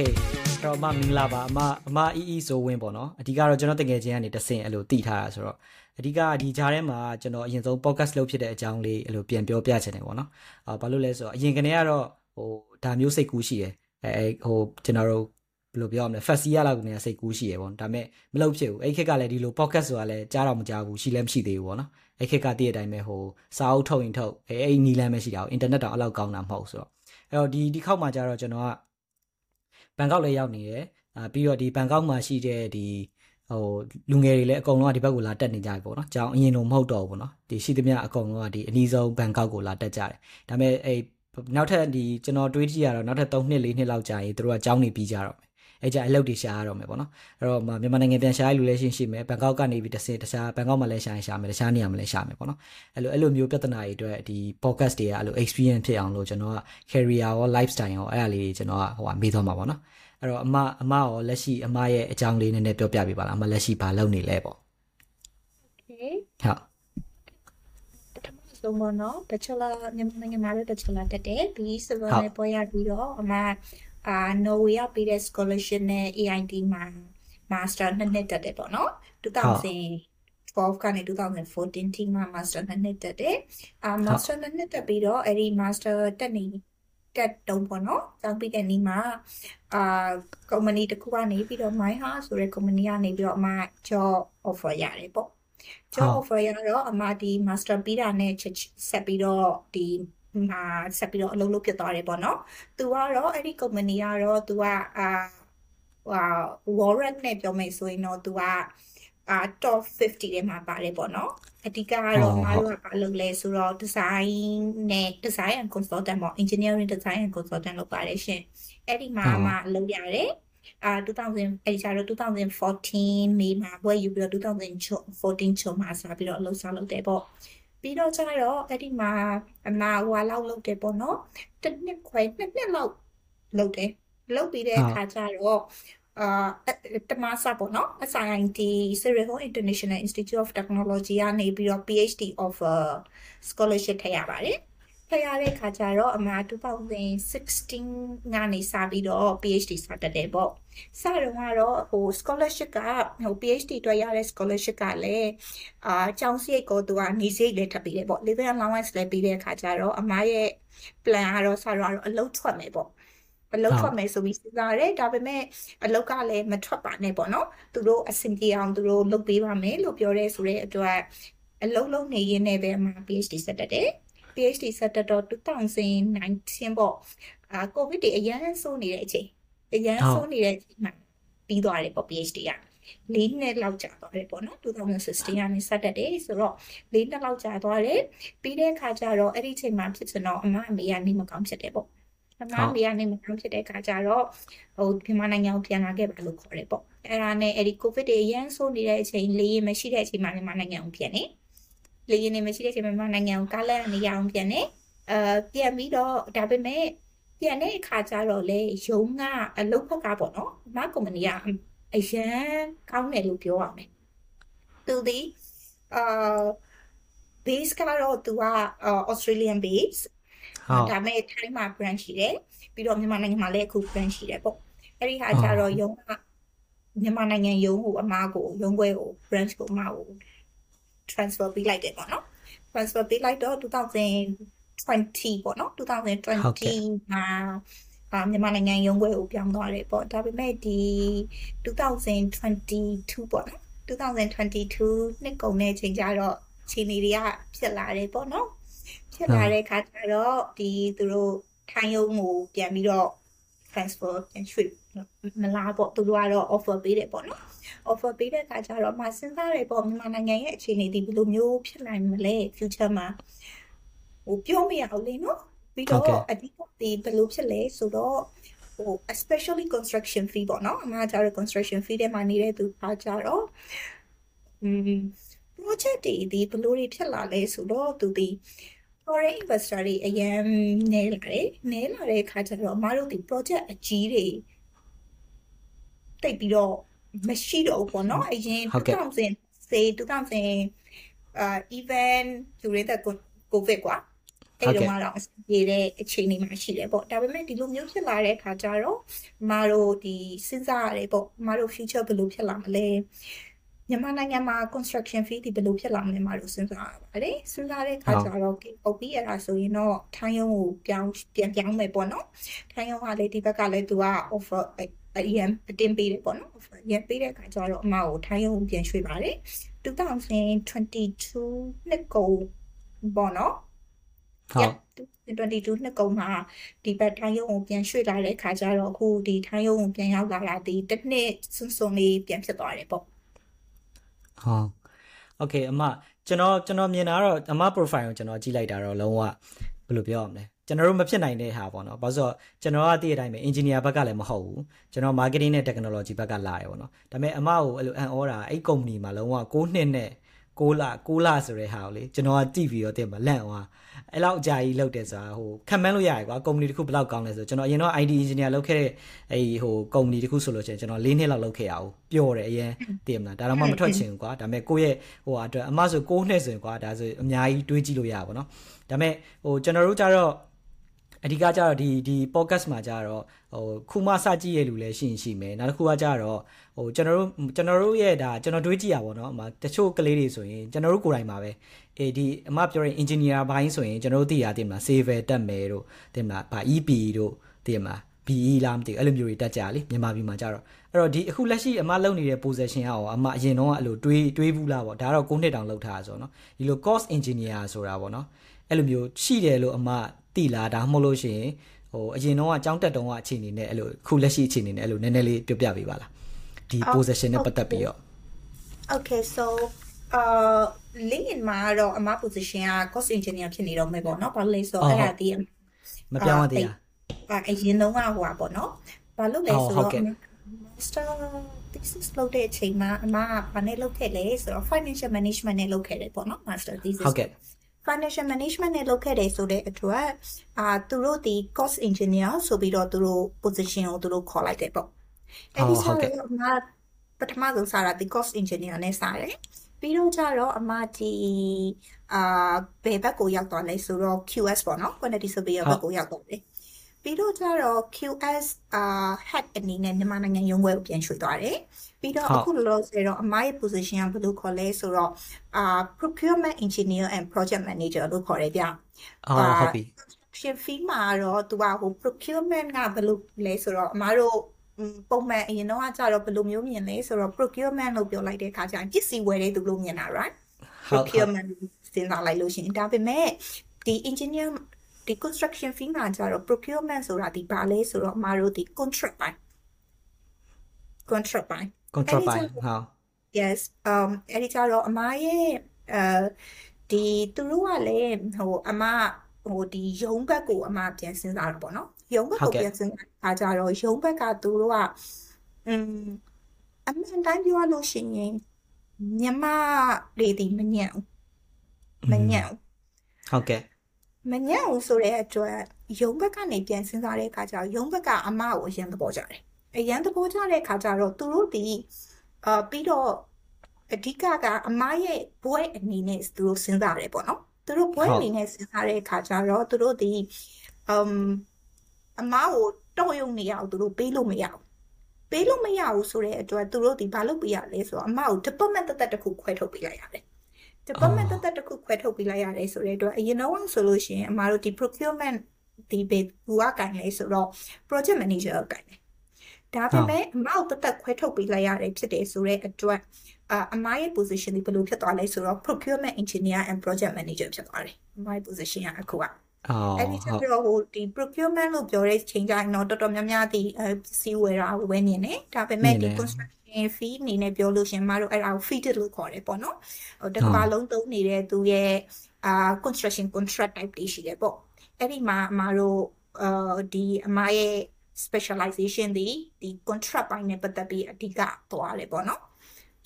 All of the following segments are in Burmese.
အဲ့တော့အမမင်္ဂလာပါအမအမအီအီဆိုဝင်းပေါ့နော်အဓိကတော့ကျွန်တော်တကယ်ချင်းကနေတဆင့်အဲ့လိုတည်ထားတာဆိုတော့အဓိကဒီကြားထဲမှာကျွန်တော်အရင်ဆုံး podcast လုပ်ဖြစ်တဲ့အကြောင်းလေးအဲ့လိုပြန်ပြောပြချင်တယ်ပေါ့နော်အာဘာလို့လဲဆိုတော့အရင်ကနေကတော့ဟိုဒါမျိုးစိတ်ကူးရှိတယ်အဲဟိုကျွန်တော်တို့ဘယ်လိုပြောရမလဲ first year လောက်ကနေစိတ်ကူးရှိရပေါ့ဒါပေမဲ့မလုပ်ဖြစ်ဘူးအဲ့ခက်ကလည်းဒီလို podcast ဆိုတာလည်းကြားတော့မကြားဘူးရှိလည်းမရှိသေးဘူးပေါ့နော်အဲ့ခက်ကတည့်တဲ့အတိုင်းပဲဟိုစာအုပ်ထုတ်ရင်ထုတ်အဲ့အဲ့နီလန်းပဲရှိတာအင်တာနက်တော့အလောက်ကောင်းတာမဟုတ်ဆိုတော့အဲ့တော့ဒီဒီခောက်မှာကျတော့ကျွန်တော်က ဘန်ကောက်လည်းရောက်နေတယ်အာပြီးတော့ဒီဘန်ကောက်မှာရှိတဲ့ဒီဟိုလူငယ်တွေလည်းအကုန်လုံးကဒီဘက်ကိုလာတက်နေကြပြီပေါ့နော်။ကြောင်အရင်တော့မဟုတ်တော့ဘူးပေါ့နော်။ဒီရှိသမျှအကုန်လုံးကဒီအနီးဆုံးဘန်ကောက်ကိုလာတက်ကြတယ်။ဒါပေမဲ့အဲ့နောက်ထပ်ဒီကျွန်တော်တွေးကြည့်ရတော့နောက်ထပ်3နှစ်4နှစ်လောက်ကြာရင်တို့ကအကြောင်းနေပြီးကြတော့မယ်။ အဲ့ကြအလုပ်တွေရှာရတော့မယ်ပေါ့နော်။အဲ့တော့မြန်မာနိုင်ငံပြန်ရှာရလူလည်းရှင်းရှိမယ်။ဘန်ကောက်ကနေပြီးတစ်စင်တခြားဘန်ကောက်မှာလည်းရှာရင်ရှာမယ်တခြားနေရာမှာလည်းရှာမယ်ပေါ့နော်။အဲ့လိုအဲ့လိုမျိုးပြဿနာတွေအတွက်ဒီ podcast တွေကအဲ့လို experience ဖြစ်အောင်လို့ကျွန်တော်က career ရော lifestyle ရောအဲ့ဒါလေးကျွန်တော်ကဟိုမေးသွားမှာပေါ့နော်။အဲ့တော့အမအမရောလက်ရှိအမရဲ့အကြောင်းလေးနည်းနည်းပြောပြပေးပါလားအမလက်ရှိဘာလုပ်နေလဲပေါ့ Okay ဟုတ်ပထမဆုံးပေါ့နော် Bachelor မြန်မာနိုင်ငံမှာလည်း Bachelor တက်တယ်ပြီး Civil နဲ့ပေါ်ရပြီးတော့အမ အာ Norway ကပေးတဲ့ scholarship နဲ့ AIT မှာ Master နှစ်နှစ်တက်တယ်ပေါ့နော်2012ကနေ2014ထိမှာ Master နှစ်နှစ်တက်တယ်အာ Master နှစ်နှစ်တက်ပြီးတော့အဲ့ဒီ Master တက်နေတက်တုံးပေါ့နော်။ကျောင်းပြီးတဲ့နေ့မှာအာကုမ္ပဏီတစ်ခုကနေပြီးတော့ My Heart ဆိုတဲ့ကုမ္ပဏီကနေပြီးတော့အမ job offer ရတယ်ပေါ့။ job offer ရတော့အမဒီ master ပြီးတာနဲ့ဆက်ပြီးတော့ဒီ မှာဆက်ပြီးတော့အလုပ်လုပ်ဖြစ်သွားတယ်ပေါ့နော်။ तू ကတော့အဲ့ဒီကုမ္ပဏီကတော့ तू ကအာဟာ warrant နဲ့ပြောမယ်ဆိုရင်တော့ तू ကအာ top 50ထဲမှာပါတယ်ပေါ့နော်အဓိကကတော့မတို့ကဘာလုပ်လဲဆိုတော့ design နဲ့ design and consultant ပေါ့ engineering design and consultant လုပ်ပါတယ်ရှင်အဲ့ဒီမှာမှလုပ်ရတယ်အာ2000အဲ့ဒီကျတော့2014မေမှာဘွဲယူပြီးတော့2014ချုံမှာစပြီးတော့အလုပ်စားလုပ်တယ်ပေါ့ ပြီးတော့ကျတော့အဲ့ဒီမှာအနာဟွာလောက်လုပ်တယ်ပေါ့နော်တစ်နှစ်ခွဲနှစ်နှစ်လောက်လုပ်တယ်လုပ်ပြီးတဲ့အခါကျတော့အာတမဆာပေါ့နော် SIIT Cyril International Institute of Technology ကနေပြီးတော့ PhD of scholarship ထည့်ရပါတယ် ထည့်ရတဲ့ခါကျတော့အမှ2016ကနေစပြီးတော့ PhD စတက်တယ်ပေါ့စတော့ကတော့ဟို scholarship ကဟို PhD အတွက်ရတဲ့ scholarship ကလည်းအာကျောင်းစရိတ်ကိုသူကနေစရိတ်လည်းထပ်ပြီးတယ်ပေါ့ living allowance လည်းပြီးတဲ့အခါကျတော့အမရဲ့ plan ကတော့စတော့အလုပ်ထွက်မယ်ပေါ့အလုပ်ထွက်မယ်ဆိုပြီးစဉ်းစားတယ်ဒါပေမဲ့အလုပ်ကလည်းမထွက်ပါနဲ့ပေါ့နော်သူတို့အဆင်ပြေအောင်သူတို့လုပ်ပေးပါမယ်လို့ပြောရဲဆိုတဲ့အတွက်အလုပ်လုပ်နေရင်းနဲ့ပဲအမှ PhD ဆက်တက်တယ် PhD ဆက်တက်တော့2019ပေါ့အာကိုဗစ်တွေအရန်ဆိုးနေတဲ့အချိန်အရန်ဆိုးနေတဲ့အချိန်မှာပြီးသွားတယ်ပေါ့ PhD ကလေးနှစ်လောက်ကြာသွားတယ်ပေါ့နော်2016ကနေစတက်တယ်ဆိုတော့လေးနှစ်လောက်ကြာသွားတယ်ပြီးတဲ့အခါကျတော့အဲ့ဒီချိန်မှာဖြစ်စတော့အမအမေကနေမကောင်းဖြစ်တယ်ပေါ့အမမေကနေမကောင်းဖြစ်တဲ့အခါကျတော့ဟိုမြန်မာနိုင်ငံကိုပြန်လာခဲ့ပါလို့ခေါ်တယ်ပေါ့အဲ့ဒါနဲ့အဲ့ဒီကိုဗစ်တွေအရန်ဆိုးနေတဲ့အချိန်လေးမရှိတဲ့အချိန်မှာမြန်မာနိုင်ငံကိုပြန်နေ လေရင်နေမရှိတဲ့အချိန်မှာမြန်မာနိုင်ငံကိုကားလက်နေရအောင်ပြန်နေအဲပြန်ပြီးတော့ဒါပေမဲ့ပြန်တဲ့အခါကျတော့လေရုံးကအလုပ်ဖက်ကပေါ့နော်အမကုမ္ပဏီကအရန်ကောင်းတယ်လို့ပြောရမယ်သူဒီအာ base ကတော့သူက Australian base ဒါပေမဲ့ထိုင်းမှာ branch ရှိတယ်ပြီးတော့မြန်မာနိုင်ငံမှာလည်းအခု branch ရှိတယ်ပေါ့အဲ့ဒီဟာကျတော့ရုံးကမြန်မာနိုင်ငံရုံးကိုအမားကိုရုံးခွဲကို branch ကိုအမားကို transfer ပေးလိုက်တယ်ပေါ့နော် transfer ပေးလိုက်တော့2020ပေါ့နော်2020မှာအာမြန်မာနိုင်ငံရုံးခွဲကိုပြောင်းသွားတယ်ပေါ့ဒါပေမဲ့ဒီ2022ပေါ့နော်2022နှစ်ကုန်တဲ့ချိန်ကျတော့ခြေနေတွေကဖြစ်လာတယ်ပေါ့နော်ဖြစ်လာတဲ့ခါကျတော့ဒီသူတို့ထိုင်းရုံးကိုပြန်ပြီးတော့ transfer ပြန်ရွှေ့မလားပေါ့သူတို့ကတော့ offer ပေးတယ်ပေါ့နော် offer ပေးတဲ့အခါကျတော့မစဉ်းစားရပေါ့မြန်မာနိုင်ငံရဲ့အခြေအနေဒီဘယ်လိုမျိုးဖြစ်နိုင်မလဲ future မှာဟိုပြောမရအောင်လေနော်ပြီးတော့အဓိကဒီဘယ်လိုဖြစ်လဲဆိုတော့ဟို especially construction fee ပေါ့နော်အမှကျတော့ construction fee တဲ့မှာနေတဲ့သူပါကြတော့อืม project တွေဒီဘယ်လိုတွေဖြစ်လာလဲဆိုတော့သူဒီ foreign investor တွေအရင်နဲလာတယ်နဲလာတဲ့အခါကျတော့အမတို့ဒီ project အကြီးတွေတိတ်ပြီးတော့ မရှိတော့ဘူးပေါ့နော်အရင်2000 say 2000အာ event during the covid ကွာအဲ့လိုမှတော့အဆင်ပြေတဲ့အခြေအနေမှာရှိတယ်ပေါ့ဒါပေမဲ့ဒီလိုမျိုးဖြစ်လာတဲ့အခါကျတော့မတို့ဒီစဉ်းစားရတယ်ပေါ့မတို့ future ဘယ်လိုဖြစ်လာမလဲမြန်မာနိုင်ငံမှာ construction fee ဒီဘယ်လိုဖြစ်လာမလဲမတို့စဉ်းစားရပါတယ်စဉ်းစားတဲ့အခါကျတော့ပုတ်ပြီးရတာဆိုရင်တော့ထိုင်းရုံးကိုပြောင်းပြန်ပြောင်းမယ်ပေါ့နော်ထိုင်းရုံးကလည်းဒီဘက်ကလည်းသူက offer အရင်အတင်ပေးတယ်ပေါ့နော် offer ရပေးတဲ့အခါကျတော့အမကိုထိုင်းရုံးပြန်ရွှေ့ပါတယ်2022နှစ်ကုန်ပေါ့နော်ဟုတ်22နှစ်ကုန်မှာဒီဘက်ထိုင်းရုံးကိုပြန်ရွှေ့လာတဲ့ခါကျတော့အခုဒီထိုင်းရုံးကိုပြန်ရောက်လာတာဒီတစ်နှစ်စွန်းစွန်းလေးပြန်ဖြစ်သွားတယ်ပေါ့ဟုတ်โอเคအမကျွန်တော်ကျွန်တော်မြင်တာတော့အမ profile ကိုကျွန်တော်ကြည့်လိုက်တာတော့လုံးဝဘယ်လိုပြောရမလဲ ကျွန်တော်တို့မဖြစ်နိုင်တဲ့ဟာပေါ့နော်ဘာလို့ဆိုတော့ကျွန်တော်ကတည့်တဲ့အတိုင်းပဲ engineer ဘက်ကလည်းမဟုတ်ဘူးကျွန်တော် marketing နဲ့ technology ဘက်ကလာတယ်ပေါ့နော်ဒါပေမဲ့အမကိုအဲ့လိုအန်အောတာအဲ့ company မှာလုံးဝ6နှစ်နဲ့6လ6လဆိုတဲ့ဟာကိုလေကျွန်တော်ကကြည့်ပြီးတော့တင်မှာလန့်သွားအဲ့လောက်အကြာကြီးလုပ်တယ်ဆိုတာဟိုခံမှန်းလို့ရတယ်ကွာကုမ္ပဏီတစ်ခုဘယ်လောက်ကောင်းလဲဆိုကျွန်တော်အရင်တော့ ID engineer လုပ်ခဲ့တဲ့အဲ့ဟိုကုမ္ပဏီတစ်ခုဆိုလို့ရှိရင်ကျွန်တော်၄နှစ်လောက်လုပ်ခဲ့ရအောင်ပျော်တယ်အရင်သိမလားဒါတော့မှမထွက်ချင်ဘူးကွာဒါပေမဲ့ကိုယ့်ရဲ့ဟိုအတွက်အမဆို6နှစ်ဆိုရင်ကွာဒါဆိုအများကြီးတွေးကြည့်လို့ရပါဘောနော်ဒါပေမဲ့ဟိုကျွန်တော်တို့ကြတော့ အဓိကကျတော့ဒီဒီ podcast မှာကျတော့ဟိုခုမှစကြည့်ရလူလည်းရှိရင်ရှိမယ်နောက်တစ်ခုကကျတော့ဟိုကျွန်တော်တို့ကျွန်တော်တို့ရဲ့ဒါကျွန်တော်တွေးကြည့်ရပါတော့အမတချို့ကလေးတွေဆိုရင်ကျွန်တော်တို့ကိုယ်တိုင်ပါပဲအေးဒီအမပြောရင် engineer ဘိုင်းဆိုရင်ကျွန်တော်တို့သိရသိမလား save တက်မယ်တို့သိမလားဗာ EP တို့သိမလား BE လားမသိဘူးအဲ့လိုမျိုးတွေတက်ကြလေမြန်မာပြည်မှာကြတော့အဲ့တော့ဒီအခုလက်ရှိအမလုပ်နေတဲ့ position ကရောအမအရင်တော့အဲ့လိုတွေးတွေးဘူးလားပေါ့ဒါတော့9နှစ်တောင်လုပ်ထားဆိုတော့နော်ဒီလို cost engineer ဆိုတာပေါ့နော်အဲ့လိုမျိုးရှိတယ်လို့အမ သိလားဒါမှမဟုတ်လို့ရှိရင်ဟိုအရင်တော့အကြောင်းတက်တုံးကအခြေအနေနဲ့အဲ့လိုခုလက်ရှိအခြေအနေနဲ့အဲ့လိုနည်းနည်းလေးပြောပြပေးပါလားဒီ position နဲ့ပတ်သက်ပြီးတော့ Okay so uh LinkedIn မှာတော့အမ position က cost engineer ဖြစ်နေတော့မယ်ပေါ့နော်ဘာလို့လဲဆိုတော့အဲ့ဒါဒီမပြောင်းရသေးတာအရင်တော့ကဟိုပါပေါ့နော်ဘာလို့လဲဆိုတော့ master thesis လုပ်တဲ့အချိန်မှာအမကဘာနဲ့လုပ်ခဲ့လဲဆိုတော့ financial management နဲ့လုပ်ခဲ့တယ်ပေါ့နော် master thesis ဟုတ်ကဲ့ financial management နဲ့လုပ်ခဲ့တယ်ဆိုတဲ့အတွက်အာသူတို့ဒီ cost engineer ဆိုပြီးတော့သူတို့ position ကိုသူတို့ခေါ်လိုက်တယ်ပေါ့အဲ့ဒီဆိုတော့အမပထမဆုံးစားတာဒီ cost engineer နဲ့စားတယ်ပြီးတော့ကြတော့အမဒီအာဘယ်ဘက်ကိုရောက်သွားလဲဆိုတော့ QS ပေါ့နော် quantity surveyor ဘက်ကိုရောက်သွားတယ် ပြီးတော့ကြတော့ QS အာ head အနေနဲ့မြန်မာနိုင်ငံရုံးခွဲကိုပြန်ရွှေ့သွားတယ်ပြီးတော့အခုလောလောဆယ်တော့အမရဲ့ position ကဘယ်လိုခေါ်လဲဆိုတော့အာ procurement engineer and project manager လို့ခေါ်တယ်ဗျအော်ဟုတ်ပြီရှင် fee မှာတော့သူကဟို procurement ကဘယ်လိုလဲဆိုတော့အမတို့ပုံမှန်အရင်တော့ကြတော့ဘယ်လိုမျိုးမြင်လဲဆိုတော့ procurement လို့ပြောလိုက်တဲ့အခါကျရင်ပစ္စည်းဝယ်တဲ့သူလို့မြင်တာ right procurement စဉ်းစားလိုက်လို့ရှိရင်ဒါပေမဲ့ဒီ engineer ဒီ construction fee မှာကျတော့ procurement ဆိုတာဒီဘာလဲဆိုတော့အမတို့ဒီ contract ပိုင်း contract ပိုင်း contract ပိုင်းဟုတ် yes um အဲ့ဒီကျတော့အမရဲ့အဲဒီသူတို့ကလည်းဟိုအမဟိုဒီရုံးဘက်ကိုအမပြန်စဉ်းစားတာပေါ့နော်ရုံးဘက်ကိုပြန်စဉ်းစားတာကြတော့ရုံးဘက်ကသူတို့ကအမ်အမှန်တိုင်းပြောလို့ရှိရင်မြမတွေဒီမညံ့မညံ့ဟုတ်ကဲ့ မညံ့ဘူးဆိုတဲ့အတွက်ရုံးဘက်ကနေပြန်စဉ်းစားတဲ့အခါကျတော့ရုံးဘက်ကအမကိုအရင်သဘောကျတယ်အရင်သဘောကျတဲ့အခါကျတော့သူတို့ဒီအာပြီးတော့အဓိကကအမရဲ့ဘွဲအနေနဲ့သူတို့စဉ်းစားတယ်ပေါ့နော်သူတို့ဘွဲအနေနဲ့စဉ်းစားတဲ့အခါကျတော့သူတို့ဒီအမ်အမကိုတော့ယုံနေရအောင်သူတို့ပေးလို့မရဘူးပေးလို့မရဘူးဆိုတဲ့အတွက်သူတို့ဒီဘာလုပ်ပေးရလဲဆိုတော့အမကို department တက်တက်တစ်ခုခွဲထုတ်ပေးလိုက်ရတယ် department တက်တက်တစ်ခုခွဲထုတ်ပေးလိုက်ရတယ်ဆိုတဲ့အတွက်အရင်တော့ဆိုလို့ရှိရင်အမတို့ဒီ procurement ဒီဘေဘူကကန်လဲဆိုတော့ project manager ကကန်တယ်ဒါပေမဲ့အမကိုတက်တက်ခွဲထုတ်ပေးလိုက်ရတယ်ဖြစ်တယ်ဆိုတဲ့အတွက်အာအမရဲ့ position ဒီဘယ်လိုဖြစ်သွားလဲဆိုတော့ procurement engineer and project manager ဖြစ်သွားတယ်အမရဲ့ position ကအခုက အော်အဲ့ဒီချက်ပြီးတော့ဟိုဒီ procurement လို့ပြောတဲ့ချိန်ကျရင်တော့တော်တော်များများဒီစီဝယ်တာဝယ်နေတယ်ဒါပေမဲ့ဒီ construction fee အနေနဲ့ပြောလို့ရှင်မတို့အဲ့ဒါကို fitted လို့ခေါ်တယ်ပေါ့နော်ဟိုတစ်ခါလုံးသုံးနေတဲ့သူရဲ့အာ construction contract type တွေရှိတယ်ပေါ့အဲ့ဒီမှာအမတို့အာဒီအမရဲ့ specialization ဒီဒီ contract ပိုင်းနဲ့ပတ်သက်ပြီးအဓိကသွားတယ်ပေါ့နော်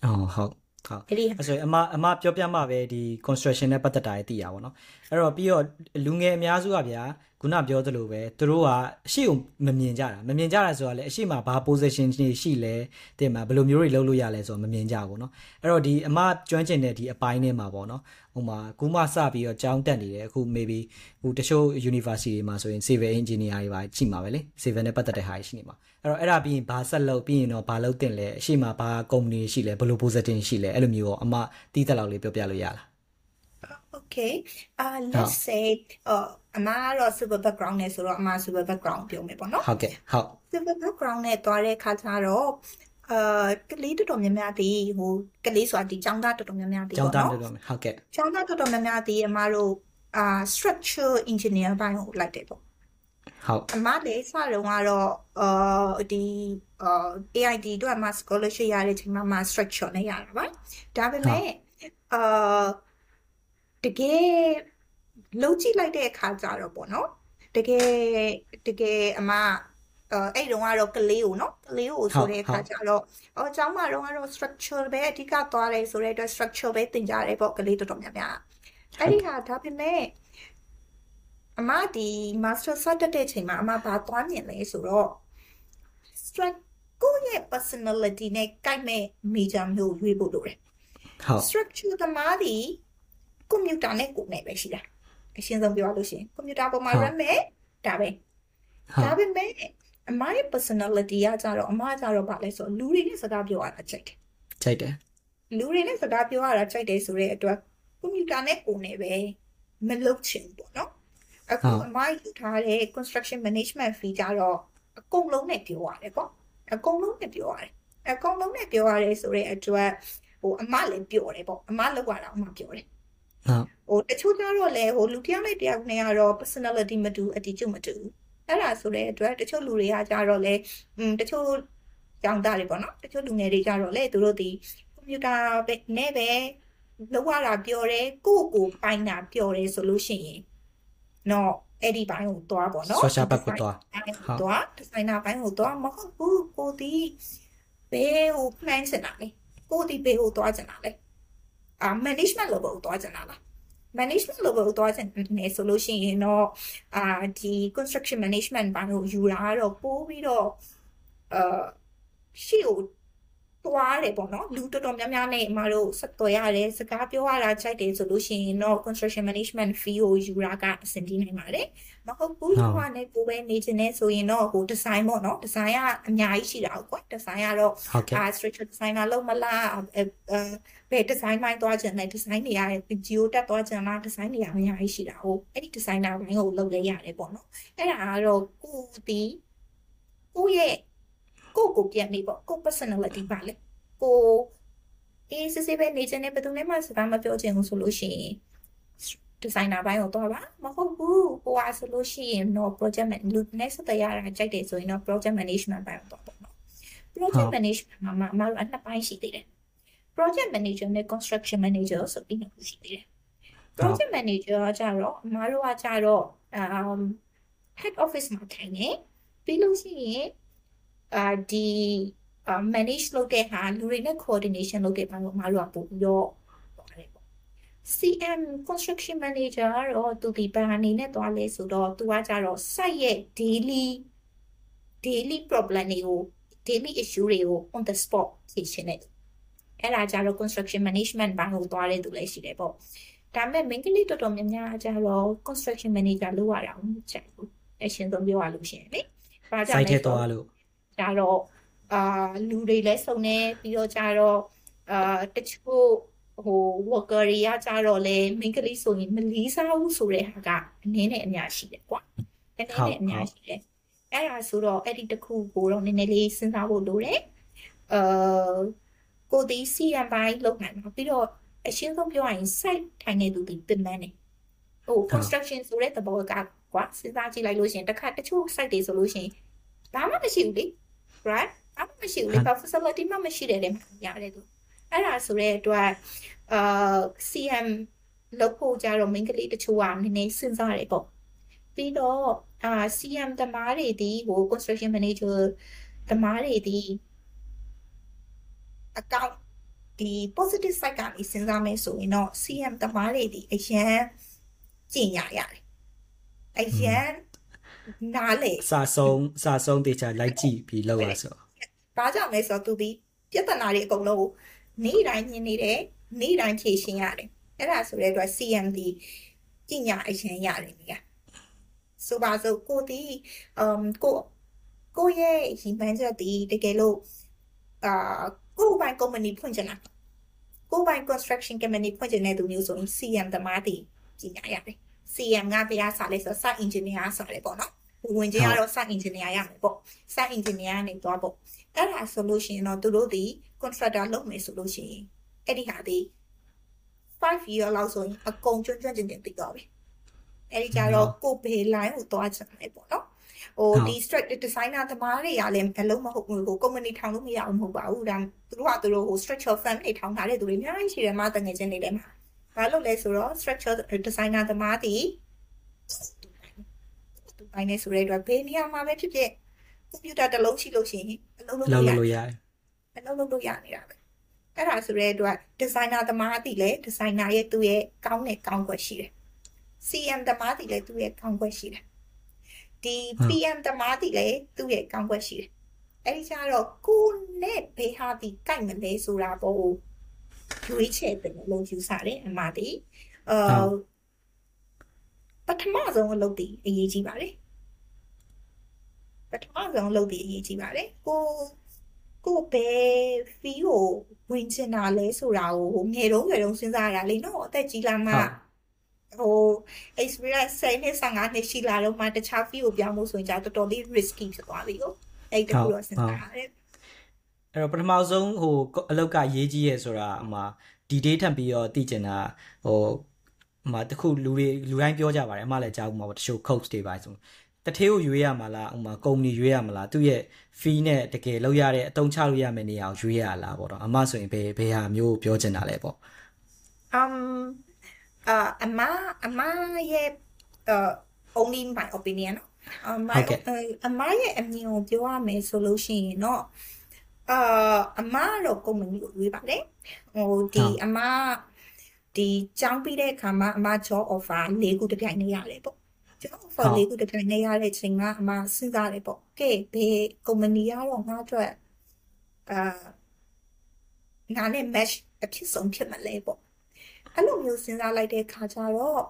အော်ဟုတ် ဟုတ်အဲ့ဒီဆိုရင်အမအမပြောပြမှပဲဒီ construction နဲ့ပတ်သက်တာတွေသိရပါတော့เนาะအဲ့တော့ပြီးတော့လူငယ်အများစုကဗျာ ခုနပြောသလိုပဲသူတို့ကအရှိကိုမမြင်ကြတာမမြင်ကြတာဆိုတာလေအရှိမှာဘာ position တွေရှိလဲတင်မှာဘယ်လိုမျိုးတွေလုပ်လို့ရလဲဆိုတော့မမြင်ကြဘူးเนาะအဲ့တော့ဒီအမကျွမ်းကျင်တဲ့ဒီအပိုင်းထဲမှာပေါ့เนาะဟိုမှာခုမှစပြီးတော့ကျောင်းတက်နေတယ်အခု maybe ဟိုတချို့ university တွေမှာဆိုရင် civil engineer တွေပါရှိမှာပဲလေ civil နဲ့ပတ်သက်တဲ့ဟာရှိနေမှာအဲ့တော့အဲ့ဒါပြီးရင်ဘာဆက်လုပ်ပြီးရင်တော့ဘာလုပ်တင်လဲအရှိမှာဘာ company ရှိလဲဘယ်လို position ရှိလဲအဲ့လိုမျိုးရောအမတီးသက်လောက်လေးပြောပြလို့ရလား Okay. Uh let's say uh အမကတော့ super background နဲ့ဆိုတော့အမ super background ပြောမယ်ပေါ့နော်ဟုတ်ကဲ့ဟုတ် super background နဲ့တွားတဲ့ခါကျတော့အာကလေးတော်တော်များများဒီဟိုကလေးဆိုတာဒီចောင်းသားတော်တော်များများဒီကျောင်းပေါ့သားနော်တော်တော်ဟုတ်ကဲ့ចောင်းသားတော်တော်များများဒီအမတို့အာ structure engineer ဘိုင်းကိုလိုက်တယ်ပေါ့ဟုတ်အမလေးစတော့ကတော့အာဒီအာ AID အတွက်မှာ scholarship ရတဲ့အချိန်မှာမှာ structure နဲ့ရတာပါဒါပေမဲ့အာတကယ် လုံးကြည့်လိုက်တဲ့အခါကျတော့ပေါ့နော်တကယ်တကယ်အမအဲအဲ့တုန်းကတော့ကလေးကိုနော်ကလေးကိုဆိုတဲ့အခါကျတော့အော်ကျောင်းမှာတော့ကတော့ structure ပဲအဓိကသွားတယ်ဆိုတဲ့အတွက် structure ပဲသင်ကြတယ်ပေါ့ကလေးတော်တော်များများအဲ့ဒီဟာဒါပေမဲ့အမဒီ master စတက်တဲ့အချိန်မှာအမဘာသွားမြင်လဲဆိုတော့ struct ကိုယ့်ရဲ့ personality နဲ့ကိုက်မဲ့ major မျိုးရွေးဖို့လိုတယ်ဟုတ် structure သမားဒီကွန်ပျူတာနဲ့ကိုယ်နဲ့ပဲရှိတာ အရှင်းဆုံးပြောရလို့ရှိရင်ကွန်ပျူတာပေါ်မှာ run မဲ့ဒါပဲဟုတ်ဒါပေမဲ့အမရဲ့ personality ကကြတော့အမကကြတော့ဗာလဲဆိုလူတွေနဲ့စကားပြောရတာကြိုက်တယ်ကြိုက်တယ်လူတွေနဲ့စကားပြောရတာကြိုက်တယ်ဆိုတဲ့အတွက်ကွန်ပျူတာနဲ့ကိုယ်နဲ့ပဲမလုပ်ချင်ဘူးပေါ့နော်အခုအမယူထားတဲ့ construction management fee ကြတော့အကုန်လုံးနဲ့ပြောရတယ်ပေါ့အကုန်လုံးနဲ့ပြောရတယ်အကုန်လုံးနဲ့ပြောရတယ်ဆိုတဲ့အတွက်ဟိုအမလည်းပြောတယ်ပေါ့အမလောက်ရတာအမပြောတယ်ဟုတ်ဟို တချို့ကျတော့လေဟိုလူတစ်ယောက်နဲ့တစ်ယောက်နဲ့ကတော့ personality မတူ attitude မတူအဲ့ဒါဆိုတဲ့အတွက်တချို့လူတွေကကြတော့လေอืมတချို့ကြောင်သားတွေပေါ့နော်တချို့လူငယ်တွေကြတော့လေသူတို့ဒီကွန်ပျူတာပဲနဲ့ပဲလောက်ရတာပြောတယ်ကိုယ့်ကိုယ်ပိုင်တာပြောတယ်ဆိုလို့ရှိရင်တော့အဲ့ဒီဘိုင်းကိုသွားပေါ့နော် social back ကိုသွားဟုတ်သွား designer ဘိုင်းကိုသွားမဟုတ်ဘူးကိုဒီဘယ်ကို plan စင်တာလဲကိုဒီဘယ်ကိုသွားစင်တာလဲအာ management level ကိုသွားစင်တာလား management level ကိုသွားစင်နေဆိုလို့ရှိရင်တော့အာဒီ construction management ဘိုင်းကိုယူတာကတော့ပိုးပြီးတော့အာရှေ့ကိုတွားတယ်ပေါ့နော်လူတော်တော်များများနဲ့အမတို့ဆက်သွယ်ရတယ်စကားပြောရတာကြိုက်တယ်ဆိုလို့ရှိရင်တော့ construction management fee ကိုယူတာကအဆင်ပြေနိုင်ပါတယ်မဟုတ်ဘူးဟုတ်ဟိုကနဲ့ကိုပဲနေချင်နေဆိုရင်တော့ဟို design ပေါ့နော် design ကအများကြီးရှိတာဟုတ်ကွာ design ကတော့ဟုတ်ကဲ့အာ structure designer လုံးမလား အဲအဲဘယ် design ပိုင်းသွားချင်လဲ design တွေရတယ် geo တက်သွားချင်လား design တွေကအများကြီးရှိတာဟုတ်အဲ့ဒီ designer ဘိုင်းကိုလုပ်လဲရတယ်ပေါ့နော်အဲ့ဒါကတော့ကိုယ်ဒီကိုယ့်ရဲ့ကိုယ့်ကိုပြန်နေပေါ့ကိုယ့် personality ပါလေကိုအေးစစ်စစ်ပဲနေချင်တဲ့ဘယ်သူနဲ့မှစကားမပြောချင်ဘူးဆိုလို့ရှိရင် designer ဘိုင်းကိုတော့ပါမဟုတ်ဘူးကိုကဆိုလို့ရှိရင်တော့ project man လူနဲ့ဆက်သွယ်ရတာကြိုက်တယ်ဆိုရင်တော့ project management ဘိုင်းကိုတော့ပေါ့နော် project management မှာမှာအမတို့အနှစ်ပိုင်းရှိသေးတယ် project manager နဲ့ construction manager ဆိုပြီးနှစ်ခုရှိသေးတယ် project manager ကကြတော့အမတို့ကကြတော့ um head office မှာထိုင်နေပြီးလို့ရှိရင်အာဒီအာ manage လုပ်တဲ့ဟာလူတွေနဲ့ coordination လုပ်တဲ့ဘာလို့အမတို့ကပို့ပြီးတော့ပါတယ်ပေါ့ CM construction manager ကတော့သူဒီဘာအနေနဲ့သွားလဲဆိုတော့သူကကြတော့ site ရဲ့ daily daily problem တွေကို daily issue တွေကို on the spot ဖြေရှင်းတယ် အဲ့ဒါကြတော့ construction management ဘိုင်းကိုသွားတဲ့သူလည်းရှိတယ်ပေါ့ဒါပေမဲ့ main ကလေးတော်တော်များများကြတော့ construction manager လုပ်ရတာမချက်ဘူးအရှင်ဆုံးပြောရလို့ရှိရင်လေဘာကြောင့်စိုက်လဲထဲဆိုတော့သွားလို့ဒါတော့အာလူတွေလည်းစုံနေပြီးတော့ကြတော့အာတချို့ဟို worker တွေကကြတော့လေ main ကလေးဆိုရင်မလီးစားဘူးဆိုတဲ့ဟာကအနည်းနဲ့အများရှိတယ်ကွာအနည်းနဲ့အများရှိတယ်အဲ့ဒါဆိုတော့အဲ့ဒီတစ်ခုကိုတော့နည်းနည်းလေးစဉ်းစားဖို့လိုတယ်အာ ကိုဒီ CM ဘိုင်းလုပ်နိုင်မှာပြီးတော့အရှင်းဆုံးပြောရရင် site ထိုင်နေသူဒီပြင်မနေဟို construction ဆိုတဲ့သဘောကကွာစဉ်းစားကြည့်လိုက်လို့ရှိရင်တစ်ခါတချို့ site တွေဆိုလို့ရှိရင်ဘာမှမရှိဘူးလေ right ဘာမှမရှိဘူးလေ facility မှမရှိတယ်လေရတယ်သူအဲ့ဒါဆိုတဲ့အတွက်အာ CM လောက်ဖို့ကြတော့ main ကလေးတချို့ကနည်းနည်းစဉ်းစားတယ်ပေါ့ပြီးတော့အာ CM တမားတွေဒီဟို construction manager တမားတွေဒီ account ဒီ positive side ကနေစဉ်းစားမယ်ဆိုရင်တော့ CM တမားတွေဒီအရန်ကျင်ညာရတယ်အရန်နားလေစာဆုံးစာဆုံးတေချာလိုက်ကြည့်ပြီးလောက်ရဆိုဘာကြောင့်လဲဆိုတော့သူဒီပြဿနာတွေအကုန်လုံးကိုနေ့တိုင်းညင်နေတယ်နေ့တိုင်းဖြေရှင်းရတယ်အဲ့ဒါဆိုတဲ့အတွက် CMD ပညာအရင်ရတယ်မြာဆိုပါစို့ကိုဒီအမ်ကိုကိုရဲ့ရီမန်းချက်ဒီတကယ်လို့အာ ကိုဘိုင် company ဖွင့်ချင်တာကိုဘိုင် construction company ဖွင့်ချင်တဲ့သူမျိုးဆိုရင် CM တမားတီပညာရတယ် CM ကဘယ်အစားလဲဆိုတော့ site engineer ဆိုတယ်ပေါ့နော်ဝင်ချင်းကတော့ site engineer ရမယ်ပေါ့ site engineer ကနေသွားပေါ့အဲ့ဒါဆိုလို့ရှိရင်တော့သူတို့ဒီ contractor လုပ်မယ်ဆိုလို့ရှိရင်အဲ့ဒီဟာဒီ5 year လောက်ဆိုရင်အကုန်ကျွမ်းကျွမ်းကျင်ကျင်သိတော့ပြီအဲ့ဒီကြတော့ကိုဘေး line ကိုသွားချင်တယ်ပေါ့နော် ဟိုဒီ struct designer သမားတွေကလည်းအလုံးမဟုတ်ဘူးဟို company ထောင်လို့မရအောင်မဟုတ်ပါဘူးဒါသူတို့ကသူတို့ဟို structure firm တွေထောင်ထားတဲ့သူတွေအများကြီးရှိတယ်မှာတငယ်ချင်းတွေလည်းမှာဘာလို့လဲဆိုတော့ structure designer သမားတွေသူပိုင်းနေဆိုတဲ့အတွက်ဘေးနေရာမှာပဲဖြစ်ဖြစ်ကွန်ပျူတာတစ်လုံးရှိလို့ရှိရင်အလုံးလုံးလောက်လို့ရလို့ရတယ်အလုပ်လုပ်လို့ရနေတာပဲအဲ့ဒါဆိုတဲ့အတွက်ဒီဇိုင်နာသမားတည်လေဒီဇိုင်နာရဲ့သူ့ရဲ့ကောင်းတဲ့ကောင်းကွက်ရှိတယ် CM သမားတည်လေသူ့ရဲ့ကောင်းကွက်ရှိတယ် ဒီ PM သမားတည်လေသူ့ရဲ့ကောင်းကွက်ရှိတယ်အဲ့ဒီကျတော့ကိုနဲ့ဘေးဟာဒီကြိုက်မလဲဆိုတာပေါ့ရွေးချယ်တယ်လို့ယူဆတယ်အမတီအာပထမဆုံးအလုပ်တည်အရေးကြီးပါတယ်ပထမဆုံးအလုပ်တည်အရေးကြီးပါတယ်ကိုကိုဘယ်ဖီကိုဝင်ချင်တာလဲဆိုတာကိုငယ်တုန်းငယ်တုန်းစဉ်းစားရတာလေနော်အသက်ကြီးလာမှ ဟို experience 10နှစ်15နှစ်ရှိလာတော့မှတခြား fee ကိုပြောင်းဖို့ဆိုရင်ကြာတော်တော်လေး risky ဖြစ်သွားပြီကိုအဲ့တခုတော့စဉ်းစားရတယ်အဲ့တော့ပထမဆုံးဟိုအလောက်ကရေးကြီးရဲဆိုတာအမှဒီဒေးထပ်ပြီးတော့တည်ကျင်တာဟိုအမှတခုလူတွေလူတိုင်းပြောကြပါတယ်အမှလည်းကြားဘူးမှာပေါ့တချို့ coach တွေပါဆိုတထေးကိုရွေးရမှာလားဥမာကုမ္ပဏီရွေးရမှာလားသူ့ရဲ့ fee နဲ့တကယ်လောက်ရတဲ့အတုံးချလို့ရမယ့်နေရာကိုရွေးရလားပေါ့တော့အမှဆိုရင်ဘယ်ဘယ်ဟာမျိုးပြောချင်တာလဲပေါ့ um အာအမအမရဲ့ uh only my opinion အမအမရဲ့အမြင်ကိုပြောရမယ်ဆိုလို့ရှိရင်တော့အာအမတော့ကုမ္ပဏီကိုရွေးပါတယ်ဟိုဒီအမဒီကျောင်းပြီးတဲ့အခါမှာအမ job offer ၄ခုတစ်ပြိုင်နေရတယ်ပေါ့ job offer ၄ခုတစ်ပြိုင်နေရတဲ့အချိန်ကအမစဉ်းစားတယ်ပေါ့ကဲဘယ်ကုမ္ပဏီကတော့ငါ့အတွက်အာငါနဲ့ match အဖြစ်ဆုံးဖြစ်မလဲပေါ့ အဲ့လိုမျိုးစဉ်းစားလိုက်တဲ့ခါကျတော့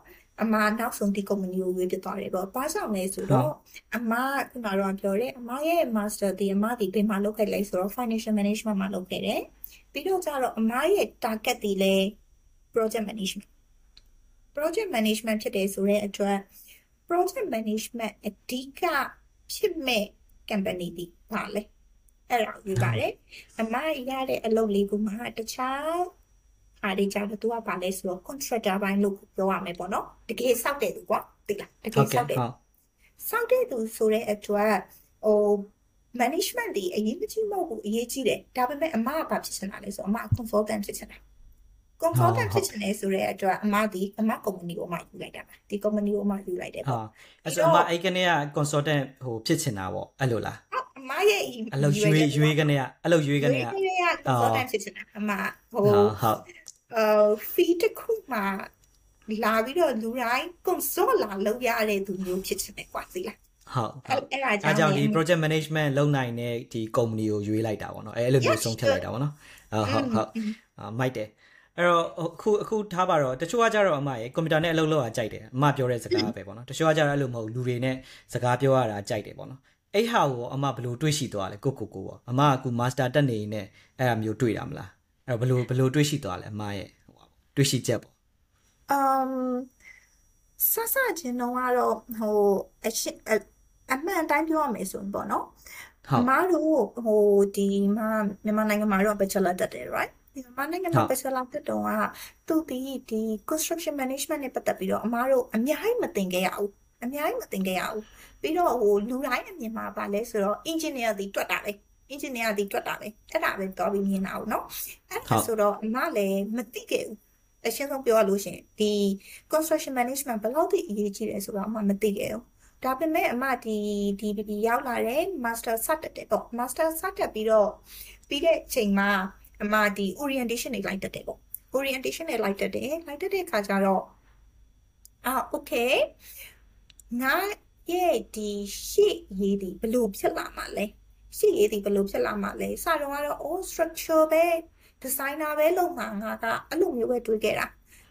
အမနောက်ဆုံးဒီ company ကိုရွေးပြသွားတယ်ပေါ့။ဘာကြောင့်လဲဆိုတော့အမခုနကတော့ပြောတယ်အမရဲ့ master ဒီအမဒီဘယ်မှာလုပ်ခဲ့လဲဆိုတော့ financial management မှာလုပ်ခဲ့တယ်။ပြီးတော့ကျတော့အမရဲ့ target ဒီလဲ project management project management ဖြစ်တယ်ဆိုတဲ့အတွက် project management အဓိကဖြစ်မဲ့ company ဒီပါလေ။အဲ့ဒါယူပါတယ်။အမရတဲ့အလုပ်လေးကမှတခြား အားဒီကြတော့သူကပါလဲဆိုတော့ contractor ဘိုင်းလို့ပြောရမယ်ပေါ့နော်တကယ်စောက်တဲ့သူကွာသိလားတကယ်စောက်တဲ့စောက်တဲ့သူဆိုတဲ့အတွက်ဟို management ဒီအရေးကြီးမဟုတ်ဘူးအရေးကြီးတယ်ဒါပေမဲ့အမကဘာဖြစ်ချင်တာလဲဆိုအမ consultant ဖြစ်ချင်တာ consultant ဖြစ်ချင်တယ်ဆိုတဲ့အတွက်အမဒီအမ company ကိုအမယူလိုက်တာပါဒီ company ကိုအမယူလိုက်တယ်ပေါ့ဟာအဲ့ဆိုအမအဲ့ကနေက consultant ဟိုဖြစ်ချင်တာပေါ့အဲ့လိုလားအမရဲ့အဲ့လိုရွေးရွေးကနေကအဲ့လိုရွေးကနေကရွေးကနေက consultant ဖြစ်ချင်တာအမဟိုဟုတ်ဟုတ် အာဖီတစ်ခုမှလာပြီးတော့လူတိုင်းကွန်ဆိုလာလောက်ရတဲ့သူမျိုးဖြစ်ချင်တယ်ကွာသိလားဟုတ်အဲ့အဲ့ဒါအားကြောကြောင့်င့်ဒီ project management လုပ်နိုင်တဲ့ဒီ company ကိုရွေးလိုက်တာပေါ့နော်အဲအဲ့လိုမျိုးဆုံးဖြတ်လိုက်တာပေါ့နော်ဟုတ်ဟုတ်အာမိုက်တယ်အဲ့တော့အခုအခုထားပါတော့တချို့ကကြတော့အမရေကွန်ပျူတာနဲ့အလုပ်လုပ်ရကြိုက်တယ်အမပြောတဲ့စကားပဲပေါ့နော်တချို့ကကြတော့အဲ့လိုမဟုတ်လူတွေနဲ့စကားပြောရတာကြိုက်တယ်ပေါ့နော်အဲ့ဟာကိုအမဘယ်လိုတွေးရှိသွားလဲကိုကိုကိုပေါ့အမကအခု master တက်နေနေအဲ့အမျိုးတွေးတာမလား အဲ့တော့ဘယ်လိုဘယ်လိုတွေးရှိသွားလဲအမရဲ့ဟိုတွေးရှိချက်ပေါ့အမ်ဆဆချင်းတော့ကတော့ဟိုအရှင်းအမှန်တိုင်းပြောရမယ်ဆိုရင်ပေါ့နော်ဟုတ်မတို့ဟိုဒီမှာမြန်မာနိုင်ငံမှာတော့ bachelor တက်တယ် right ဒီမြန်မာနိုင်ငံမှာ bachelor တက်တော့ကသူဒီဒီ construction management နဲ့ပတ်သက်ပြီးတော့အမားတို့အများကြီးမသင်ခဲ့ရဘူးအများကြီးမသင်ခဲ့ရဘူးပြီးတော့ဟိုလူတိုင်းအမြင်မှာပါလဲဆိုတော့ engineer ဒီတွက်တာပဲ engineer ဒီတွက်တာပဲအဲ့ဒါပဲတော်ပြီးမြင်တာဘူးเนาะအဲ့ဒါဆိုတော့အမလည်းမသိခဲ့ဘူးအရှင်းဆုံးပြောရလို့ရှိရင်ဒီ construction management ဘယ်လောက်ထိအရေးကြီးလဲဆိုတော့အမမသိခဲ့ဘူးဒါပေမဲ့အမဒီဒီ BB ရောက်လာတယ် master စတက်တယ်ပေါ့ master စတက်ပြီးတော့ပြီးတဲ့အချိန်မှာအမဒီ orientation တွေလိုက်တက်တယ်ပေါ့ orientation တွေလိုက်တက်တယ်လိုက်တက်တဲ့အခါကျတော့အာ okay ငါရဲ့ဒီရှေ့ရေးဒီဘယ်လိုဖြစ်လာမှာလဲ ရှေ့ရေးဒီဘယ်လိုဖြစ်လာမှာလဲစတော့ကတော့ all structure ပဲ designer ပဲလုပ်မှာငါကအဲ့လိုမျိုးပဲတွေးခဲ့တာ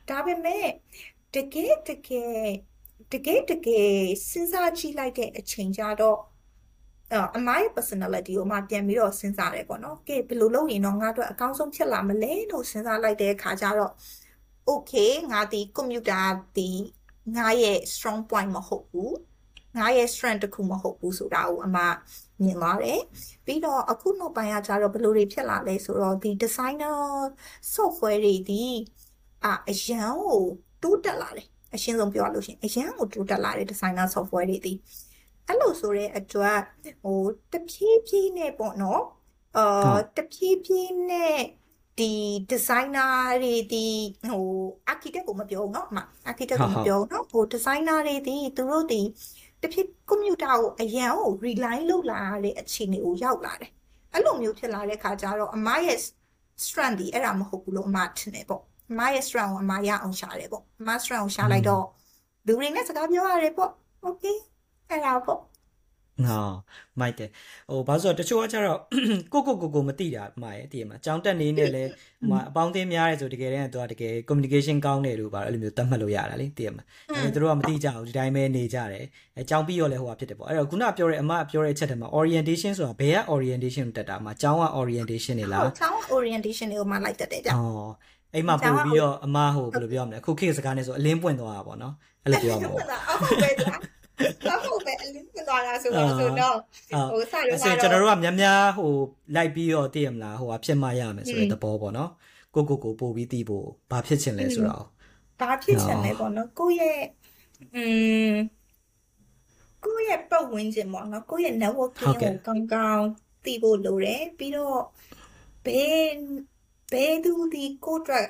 ဒါပေမဲ့တကယ်တကယ်တကယ်တကယ်စဉ်းစားကြည့်လိုက်တဲ့အချိန်ကြတော့အမရဲ့ personality ကိုမှပြန်ပြီးတော့စဉ်းစားတယ်ပေါ့နော်။ကဲဘယ်လိုလုပ်ရင်တော့ငါတို့အကောင်းဆုံးဖြစ်လာမလဲလို့စဉ်းစားလိုက်တဲ့အခါကျတော့ okay ငါဒီ computer ဒီငါရဲ့ strong point မဟုတ်ဘူး။ငါရဲ့ strength တစ်ခုမဟုတ်ဘူးဆိုတာကိုအမ မြင်သွားတယ်။ပြီးတော့အခုနောက်ပိုင်းကကျတော့ဘယ်လိုတွေဖြစ်လာလဲဆိုတော့ဒီ designer software တွေဒီအအရန်ကိုတိုးတက်လာတယ်။အရှင်းဆုံးပြောရလို့ရှိရင်အရန်ကိုတိုးတက်လာတဲ့ designer software တွေဒီအဲ့လိုဆိုတဲ့အတွက်ဟိုတဖြည်းဖြည်းနဲ့ပေါ့နော်အာတဖြည်းဖြည်းနဲ့ဒီ designer တွေဒီဟို architect ကိုမပြောဘူးเนาะအမ architect ကိုမပြောဘူးเนาะဟို designer တွေဒီသူတို့ဒီ တဖြည်း computer ကိုအရန်ကို rely လုပ်လာတဲ့အခြေအနေကိုရောက်လာတယ်အဲ့လိုမျိုးဖြစ်လာတဲ့ခါကျတော့အမရဲ့ strength ဒီအဲ့ဒါမဟုတ်ဘူးလို့အမထင်တယ်ပေါ့အမရဲ့ strength ကိုအမရအောင်ရှာတယ်ပေါ့အမ strength ကိုရှာလိုက်တော့လူတွေနဲ့စကားပြောရတယ်ပေါ့ okay အဲ့ဒါပေါ့ ဟာမိုက်တယ်ဟိုဘာလို့ဆိုတော့တချို့ကကျတော့ကိုကိုကိုကိုမသိတာမှာရဲ့တည်ရမှာကြောင်းတက်နေနေလဲဟိုအပေါင်းအသင်းများတယ်ဆိုတကယ်တမ်းသူကတကယ် communication ကောင်းတယ်လို့ပါအဲ့လိုမျိုးသတ်မှတ်လို့ရတာလေတည်ရမှာအဲသူတို့ကမသိကြဘူးဒီတိုင်းပဲနေကြတယ်အဲကြောင်းပြီးတော့လဲဟိုကဖြစ်တယ်ပေါ့အဲ့တော့ခုနပြောတဲ့အမပြောတဲ့အချက်တည်းမှာ orientation ဆိုတာဘယ်က orientation တက်တာမှာကြောင်းက orientation နေလားကြောင်း orientation တွေကိုမှလိုက်တက်တယ်ဗျဩအဲ့မှာပို့ပြီးတော့အမဟိုဘယ်လိုပြောရမလဲအခုခေတ်စကားနဲ့ဆိုအလင်းပွင့်သွားတာပေါ့နော်အဲ့လိုပြောမှာပေါ့ဟုတ်ပဲဗျာတော့ဟုတ်ပဲအလင်း ဖြစ်သွားတာဆိုတော့ဆိုတော့ဟိုစရုံကတော့ကျွန်တော်တို့ကများများဟိုလိုက်ပြီးတော့သိရမလားဟိုကဖြစ်မှရမယ်ဆိုတဲ့သဘောပေါ့နော်ကိုကိုကိုပို့ပြီးသိဖို့ဘာဖြစ်ချင်လဲဆိုတော့ဘာဖြစ်ချင်လဲပေါ့နော်ကိုရဲ့อืมကိုရဲ့ပတ်ဝန်းကျင်ပေါ့နော်ကိုရဲ့ networking ကိုကောင်းကောင်းသိဖို့လိုတယ်ပြီးတော့ဘယ်ဘယ်သူဒီကိုအတွက်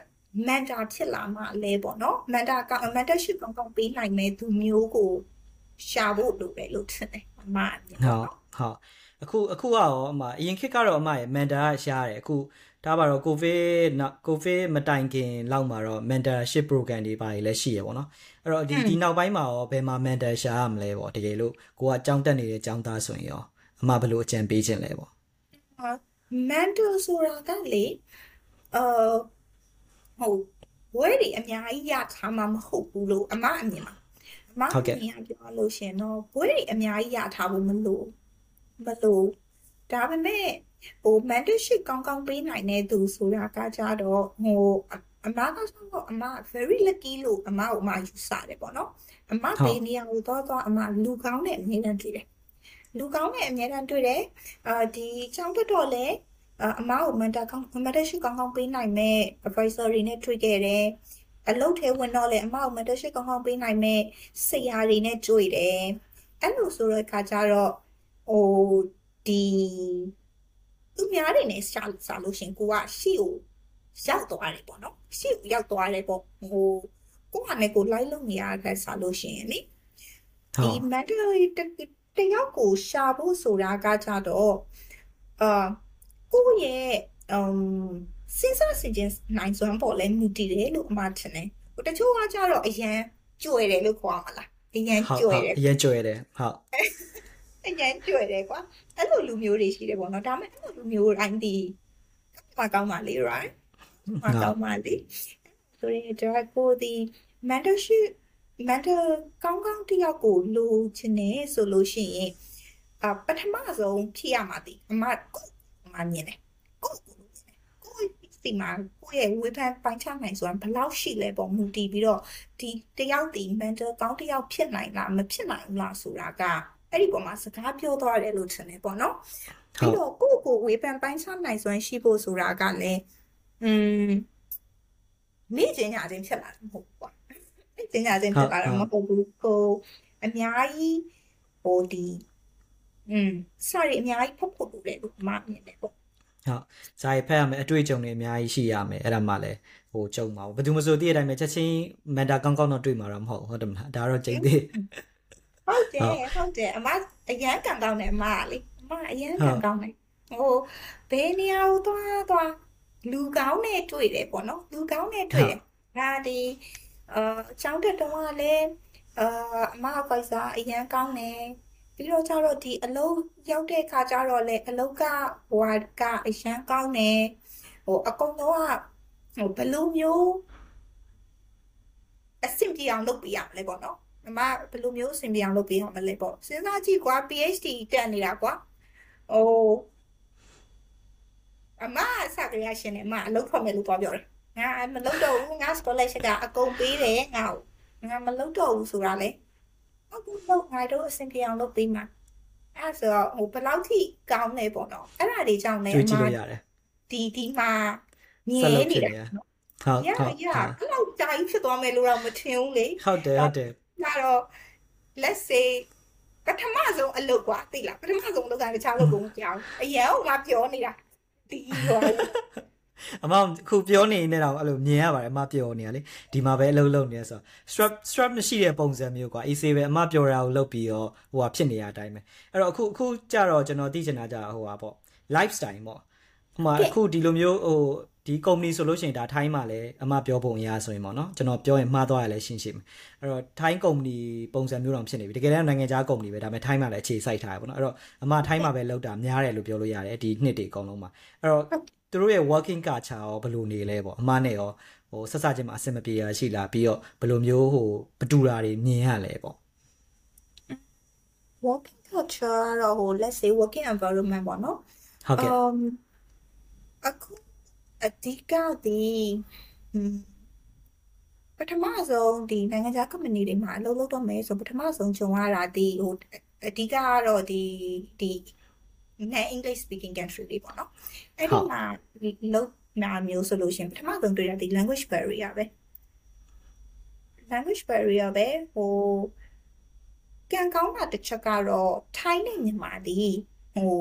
mentor ဖြစ်လာမှလဲပေါ့နော် mentor က mentorship ကောင်းကောင်းပေးနိုင်မဲ့သူမျိုးကို ရှာဖို့လိုတယ်လို့ထင်တယ်အမအမြင်ဟုတ်ဟုတ်အခုအခုကရောအမအရင်ခေတ်ကတော့အမရဲ့ mentor ရှားတယ်အခုဒါပါတော့ covid နောက် covid မတိုင်ခင်လောက်မှာတော့ mentorship program တွေပါလည်းရှိရပေါ့နော်အဲ့တော့ဒီဒီနောက်ပိုင်းမှာရောဘယ်မှာ mentor ရှာရမလဲပေါ့တကယ်လို့ကိုကအကြောင်းတက်နေတဲ့ကျောင်းသားဆိုရင်ရောအမဘယ်လိုအကြံပေးခြင်းလဲပေါ့ mentor ဆိုတာကလေအာဟုတ်ဝဲဒီအများကြီးရထားမှာမဟုတ်ဘူးလို့အမအမြင်ပါ မဟုတ်ကဲ့ပြောလို့ရှင်တော့ဘွေးတွေအများကြီးရထားဖို့မလို့မလို့ဒါပေမဲ့ဟို mentorship ကောင်းကောင်းပေးနိုင်တဲ့သူဆိုတာကကြတော့ဟိုအမကဆိုတော့အမ very lucky လို့အမကိုအမယူဆတယ်ပေါ့နော်အမဘေးနေရာကိုတော့တော့အမလူကောင်းတဲ့အမြဲတမ်းတွေ့တယ်လူကောင်းတဲ့အမြဲတမ်းတွေ့တယ်အာဒီချောင်းတက်တော့လေအမကို mentor ကောင်း mentorship ကောင်းကောင်းပေးနိုင်မဲ့ advisor တွေနဲ့တွေ့ခဲ့တယ် အလုပ်ထဲဝင်တော့လေအမအောင် mentorship ကောင်းကောင်းပေးနိုင်မဲ့ဆရာတွေနဲ့တွေ့တယ်အဲ့လိုဆိုတော့အခါကျတော့ဟိုဒီသူများတွေနဲ့ရှာစားလို့ရှင်ကိုကရှေ့ကိုရောက်သွားတယ်ပေါ့နော်ရှေ့ကိုရောက်သွားတယ်ပေါ့ဟိုကိုကလည်းကိုလိုက်လို့နေရတဲ့စားလို့ရှင်လေဒီ mentor တယောက်ကိုရှာဖို့ဆိုတာကကြတော့အာကိုရဲ့ um စဉ်းစားစီခြင်းနိုင်စွမ်းပေါ်လဲမူတည်တယ်လို့အမှထင်တယ်ဟိုတချို့ကကြတော့အရန်ကြွယ်တယ်လို့ခေါ်ရမလားအရန်ကြွယ်တယ်အရန်ကြွယ်တယ်ဟုတ်အရန်ကြွယ်တယ်ကွာအဲ့လိုလူမျိုးတွေရှိတယ်ပေါ့နော်ဒါပေမဲ့အဲ့လိုလူမျိုးတိုင်းဒီမကောင်းပါလေ right မကောင်းပါလေဆိုရင်တော့ကိုဒီ mentorship mentor ကောင်းကောင်းတယောက်ကိုလိုချင်နေဆိုလို့ရှိရင်အပထမဆုံးဖြစ်ရမှာဒီအမအမမြင်တယ်ကို စီမှာကိုယ့်ရဲ့ဝေဖန်ပိုင်းခြားနိုင်ဆိုတာဘယ်လောက်ရှိလဲပေါ့မူတည်ပြီးတော့ဒီတယောက်ဒီ mental ကောင်းတယောက်ဖြစ်နိုင်လားမဖြစ်နိုင်ဘူးလားဆိုတာကအဲ့ဒီပေါ်မှာစကားပြောသွားတယ်လို့ထင်တယ်ပေါ့နော်ပြီးတော့ကိုယ့်ကိုဝေဖန်ပိုင်းခြားနိုင်စွမ်းရှိဖို့ဆိုတာကလည်းอืมနေကျင်ညာခြင်းဖြစ်လာတယ်မဟုတ်ဘူးကွာနေကျင်ညာခြင်းဖြစ်လာတယ်မဟုတ်ဘူးကိုအများကြီးဟိုဒီอืม sorry အများကြီးဖတ်ဖို့လိုတယ်လို့မှမြင်တယ်ပေါ့ ဟုတ်ဇာတ်ဖက်ရမယ်အတွေ့အကြုံတွေအများကြီးရှိရမယ်အဲ့ဒါမှလည်းဟိုကြုံပါဘူးဘယ်သူမှဆိုတည့်တဲ့အတိုင်းပဲချက်ချင်းမန်တာကောင်းကောင်းတော့တွေ့မှာတော့မဟုတ်ဟုတ်တယ်မလားဒါတော့ကြိတ်သေးဟုတ်တယ်ဟုတ်တယ်အမအရန်ကန်ကောင်းတယ်အမလေအမအရန်ကန်ကောင်းတယ်ဟိုဘယ်နေရာကိုသွားသွားလူကောင်းနဲ့တွေ့တယ်ပေါ့နော်လူကောင်းနဲ့တွေ့တယ်ဒါဒီအာအချောင်းတက်တော့လည်းအာအမအဖိုက်စာအရန်ကောင်းတယ် ပြီးတော့ကျတော့ဒီအလုံးရောက်တဲ့ခါကျတော့လေအလုံးကဟိုကအရန်ကောင်းတယ်ဟိုအကုန်လုံးကဟိုဘယ်လိုမျိုးအဆင်ပြေအောင်လုပ်ပြရမလဲပေါ့နော်အမဘယ်လိုမျိုးအဆင်ပြေအောင်လုပ်ပြရမလဲပေါ့စဉ်းစားကြည့်ကွာ PhD တက်နေတာကွာဟိုအမစကရရှင်နဲ့အမအလုပ်ထွက်မယ်လို့ပြောပြောတယ်ငါမလုပ်တော့ဘူးငါ scholarship ကအကုန်ပေးတယ်ငါ့ကိုငါမလုပ်တော့ဘူးဆိုတာလေ ဟုတ်ဘူးလို့ငါတို့အဆင်ပြေအောင်လုပ်ပေးမှာအဲ့ဆိုတော့ဟိုဘယ်လောက်ထိကောင်းလဲပေါ့နော်အဲ့ဒါတွေကြောင့်လည်း တွေး အ ကြည့် မ လို့ရတယ် ဒီဒီမှာမြင် ဆက်လုပ် နေ ဖြစ် တာ နေတာ နော် ဟုတ် ရ ဟုတ် ရ ဟုတ် အဲ့လောက်ကြာကြီးဖြစ်သွားမယ်လို့တော့မထင်ဘူးလေ ဟုတ်တယ်ဟုတ်တယ် ဒါတော့ let's say ပထမဆုံးအလုပ်กว่าသိလားပထမဆုံးအလုပ်ကတခြားလုပ်ကုန်မကြောက်အရင်ကငါပြောနေတာဒီရော အမခုပြောနေနေတော့အဲ့လိုမြင်ရပါတယ်အမပြောနေရလေဒီမှာပဲအလုပ်လုပ်နေရဆိုတော့ strap strap မရှိတဲ့ပုံစံမျိုးကွာ AC ပဲအမပြောတာကိုလုပ်ပြီးတော့ဟိုဟာဖြစ်နေရအတိုင်းပဲအဲ့တော့အခုအခုကြတော့ကျွန်တော်သိချင်တာကြဟိုဟာပေါ့ lifestyle ပေါ့ဟိုမှာအခုဒီလိုမျိုးဟိုဒီ company ဆိုလို့ရှိရင်ဒါထိုင်းမှာလည်းအမပြောပုံအရဆိုရင်ပေါ့နော်ကျွန်တော်ပြောရင်မှားသွားရလဲရှင်းရှင်းမယ်အဲ့တော့ထိုင်း company ပုံစံမျိုးတောင်ဖြစ်နေပြီတကယ်တမ်းနိုင်ငံခြား company ပဲဒါပေမဲ့ထိုင်းမှာလည်းအခြေစိုက်ထားရပေါ့နော်အဲ့တော့အမထိုင်းမှာပဲလောက်တာများတယ်လို့ပြောလို့ရတယ်ဒီနှစ်တွေအကုန်လုံးမှာအဲ့တော့ သူတို့ရဲ့ working culture ရောဘယ်လိုနေလဲပေါ့အမနဲ့ရောဟိုဆက်စချင်းမှာအဆင်မပြေရရှိလားပြီးတော့ဘယ်လိုမျိုးဟိုပတူတာတွေမြင်ရလဲပေါ့ working culture ကတော့ဟို let's say working environment ပေါ့နော်ဟုတ်ကဲ့ um အခုအဓိကဒီอืมပထမဆုံးဒီနိုင်ငံခြား company တွေမှာအလုပ်လုပ်တော့မယ်ဆိုပထမဆုံးဂျုံရတာဒီဟိုအဓိကကတော့ဒီဒီ non English speaking country တွေပေါ့နော်အဲ့ဒီမှာဒီလုပ်နာမျိုးဆိုလို့ရှရင်ပထမဆုံးတွေ့တာဒီ language barrier ပဲ language barrier ပဲဟိုကံကောင်းတာတစ်ချက်ကတော့ထိုင်းနဲ့မြန်မာဒီဟို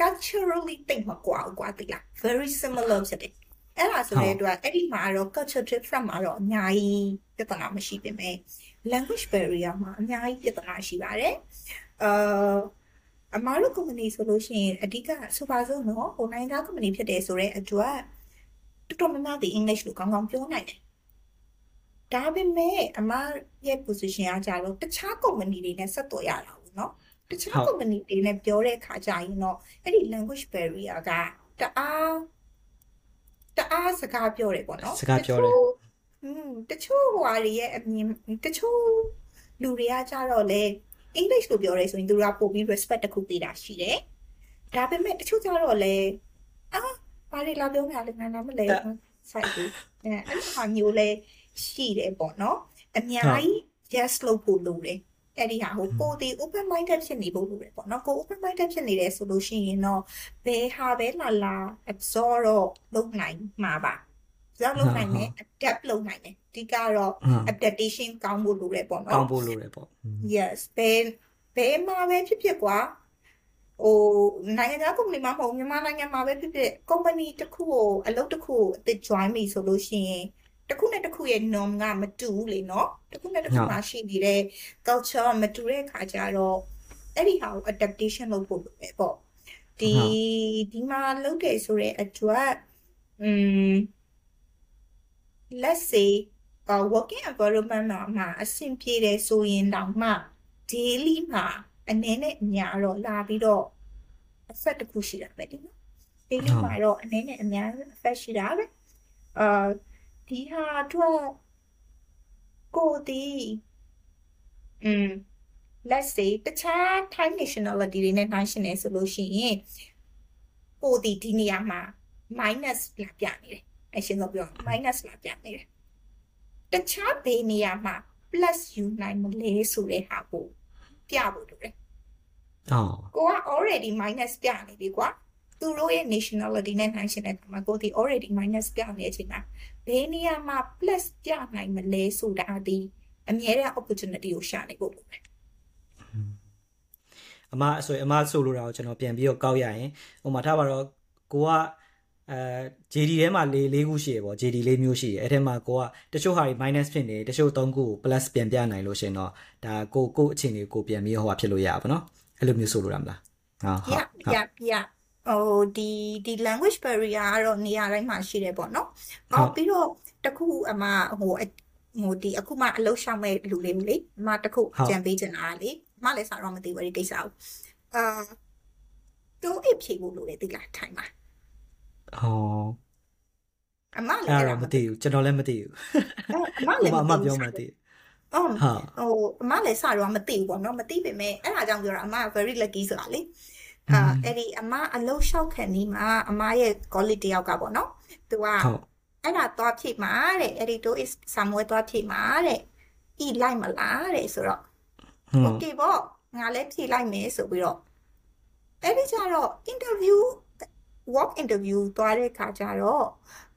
culturally တိတ်မကွာဘူးကွာတိလား very similar ဖြစ်တယ်အဲ့ဒါဆိုတဲ့အတွက်အဲ့ဒီမှာတော့ culture different မှာတော့အများကြီးပြဿနာမရှိပေမဲ့ language barrier မှာအများကြီးပြဿနာရှိပါတယ်အာ အမားတို့ company ဆိုလို့ရှိရင်အဓိကဆိုပါစို့နော်ဟိုနိုင်ငံသား company ဖြစ်တယ်ဆိုတဲ့အတွက်တော်တော်များများဒီ English လို့ကောင်းကောင်းပြောနိုင်တယ်ဒါပေမဲ့အမားရဲ့ position ကကြတော့တခြား company တွေနဲ့ဆက်သွယ်ရတာဘူးเนาะတခြား company တွေနဲ့ပြောတဲ့အခါကျရင်တော့အဲ့ဒီ language barrier ကတအားတအားစကားပြောတယ်ပေါ့နော် စကားပြောတယ် อืมတချို့ဟိုဟာတွေရဲ့အမြင်တချို့လူတွေကကြတော့လေ English လို့ပြောရဲဆိုရင်သူတို့ကပို့ပြီး respect တစ်ခုပေးတာရှိတယ်ဒါပေမဲ့တချို့ကြတော့လေအာဘာတွေလာပြောမှလဲငါနားမလဲစိုက်ဘူးအဲအဲ့လိုဟာမျိုးလဲရှိတယ်ပေါ့နော်အများကြီး yes လို့ပို့လို့တယ်အဲ့ဒီဟာဟိုကိုဒီ open minded ဖြစ်နေဖို့လိုတယ်ပေါ့နော်ကို open minded ဖြစ်နေတယ်ဆိုလို့ရှိရင်တော့ဘယ်ဟာပဲလာလာ absorb တော့လုပ်နိုင်မှာပါကြောက်လုပ်နိုင်တယ် adapt လုပ်နိုင်တယ် ဒီကတော့ adaptation ကောင်းဖို့လိုတယ်ပေါ့ကောင်းနော်ဖို့လိုတယ်ပေါ့ yes ဘယ်ဘယ်မှာပဲဖြစ်ဖြစ်ကွာဟိုနိုင်ငံခြား company မှာမဟုတ်မြန်မာနိုင်ငံမှာပဲဖြစ်ဖြစ် company တစ်ခုကိုအလုပ်တစ်ခုကိုအသစ် join ပြီဆိုလို့ရှိရင်တစ်ခုနဲ့တစ်ခုရဲ့ norm ကမတူဘူးလေနော်တစ်ခုနဲ့တစ်ခုမှာရှိနေတဲ့ culture မတူတဲ့အခါကျတော့အဲ့ဒီဟာကို adaptation လုပ်ဖို့လိုပဲပေါ့ဒီဒီမှာလုပ်တယ်ဆိုတဲ့အတွက်อืม let's say uh, working environment မှာမှာအဆင်ပြေတယ်ဆိုရင်တောင်မှ daily မှာအနေနဲ့အများတော့လာပြီးတော့ effect တစ်ခုရှိတာပဲဒီနော် daily မှာတော့အနေနဲ့အများ effect ရှိတာပဲအာဒီဟာတော့ကိုဒီอืม let's say တခြား Thai nationality တွေနဲ့နှိုင်းယှဉ်နေဆိုလို့ရှိရင်ကိုဒီဒီနေရာမှာ minus လာပြနေတယ်အရှင်းဆုံးပြောရင် minus လာပြနေတယ် တခြားဘေးနေရာမှာ plus ယူနိုင်မလဲဆိုတဲ့ဟာကိုပြဖို့လိုတယ်အော်ကိုက already minus ပြနေပြီကွာသူတို့ရဲ့ nationality နဲ့နှိုင်းယှဉ်တဲ့အခါမှာကိုဒီ already minus ပြနေတဲ့အချိန်မှာဘယ်နေရာမှာ plus ပြနိုင်မလဲဆိုတာဒီအမြဲတမ်း opportunity ကိုရှာနေဖို့လိုတယ်အမဆိုရင်အမဆိုလိုတာကိုကျွန်တော်ပြန်ပြီးတော့ကောက်ရရင်ဟိုမှာထားပါတော့ကိုက အဲ JD ထဲမှာ၄၄ခုရှိရပေါ့ JD ၄မျိုးရှိရအဲ့ထဲမှာကိုကတချို့ဟာတွေ minus ဖြစ်နေတချို့၃ခုကို plus ပြန်ပြနိုင်လို့ရှင်တော့ဒါကိုကိုအခြေအနေကိုပြန်ပြီးဟိုဟာဖြစ်လို့ရပါတော့အဲ့လိုမျိုးဆိုလိုတာမလားဟာဟုတ် yeah yeah yeah ဟိုဒီဒီ language barrier ကတော့နေရာတိုင်းမှာရှိတယ်ပေါ့နော်ဟုတ်အော်ပြီးတော့တခုအမဟိုဟိုဒီအခုမှအလုပ်ရှောင်မဲ့လူလေးလေအမတခုဟုတ်ကြံပေးချင်တာလေအမလည်းစာတော့မသိဘူးအဲ့ဒီကိစ္စကိုအာတို့အဖြေဖို့လို့လေသိလားထိုင်ပါ ဟောအမလည်းအဲ့အဲ့ဒါဒါမသိဘူးကျွန်တော်လည်းမသိဘူးအမဟိုလည်းမှာအမမသိပြောဘူးမှသိတယ်အော်ဟာဟိုအမလည်းစတော့မသိဘူးပေါ့နော်မသိပေမဲ့အဲ့ဒါကြောင့်ပြောတာအမက very lucky ဆိုတာလေအာအဲ့ဒီအမအလုံးလျှောက်ခံနေမှာအမရဲ့ colleague တယောက်ကပေါ့နော်သူကဟုတ်အဲ့ဒါသွားဖြည့်မှာတဲ့အဲ့ဒီတို့ is somewhere သွားဖြည့်မှာတဲ့ဤလိုက်မလားတဲ့ဆိုတော့ဟုတ် okay ပေါ့ငါလည်းဖြည့်လိုက်မယ်ဆိုပြီးတော့အဲ့ဒီကျတော့ interview work interview သွားတဲ့ခါကျတော့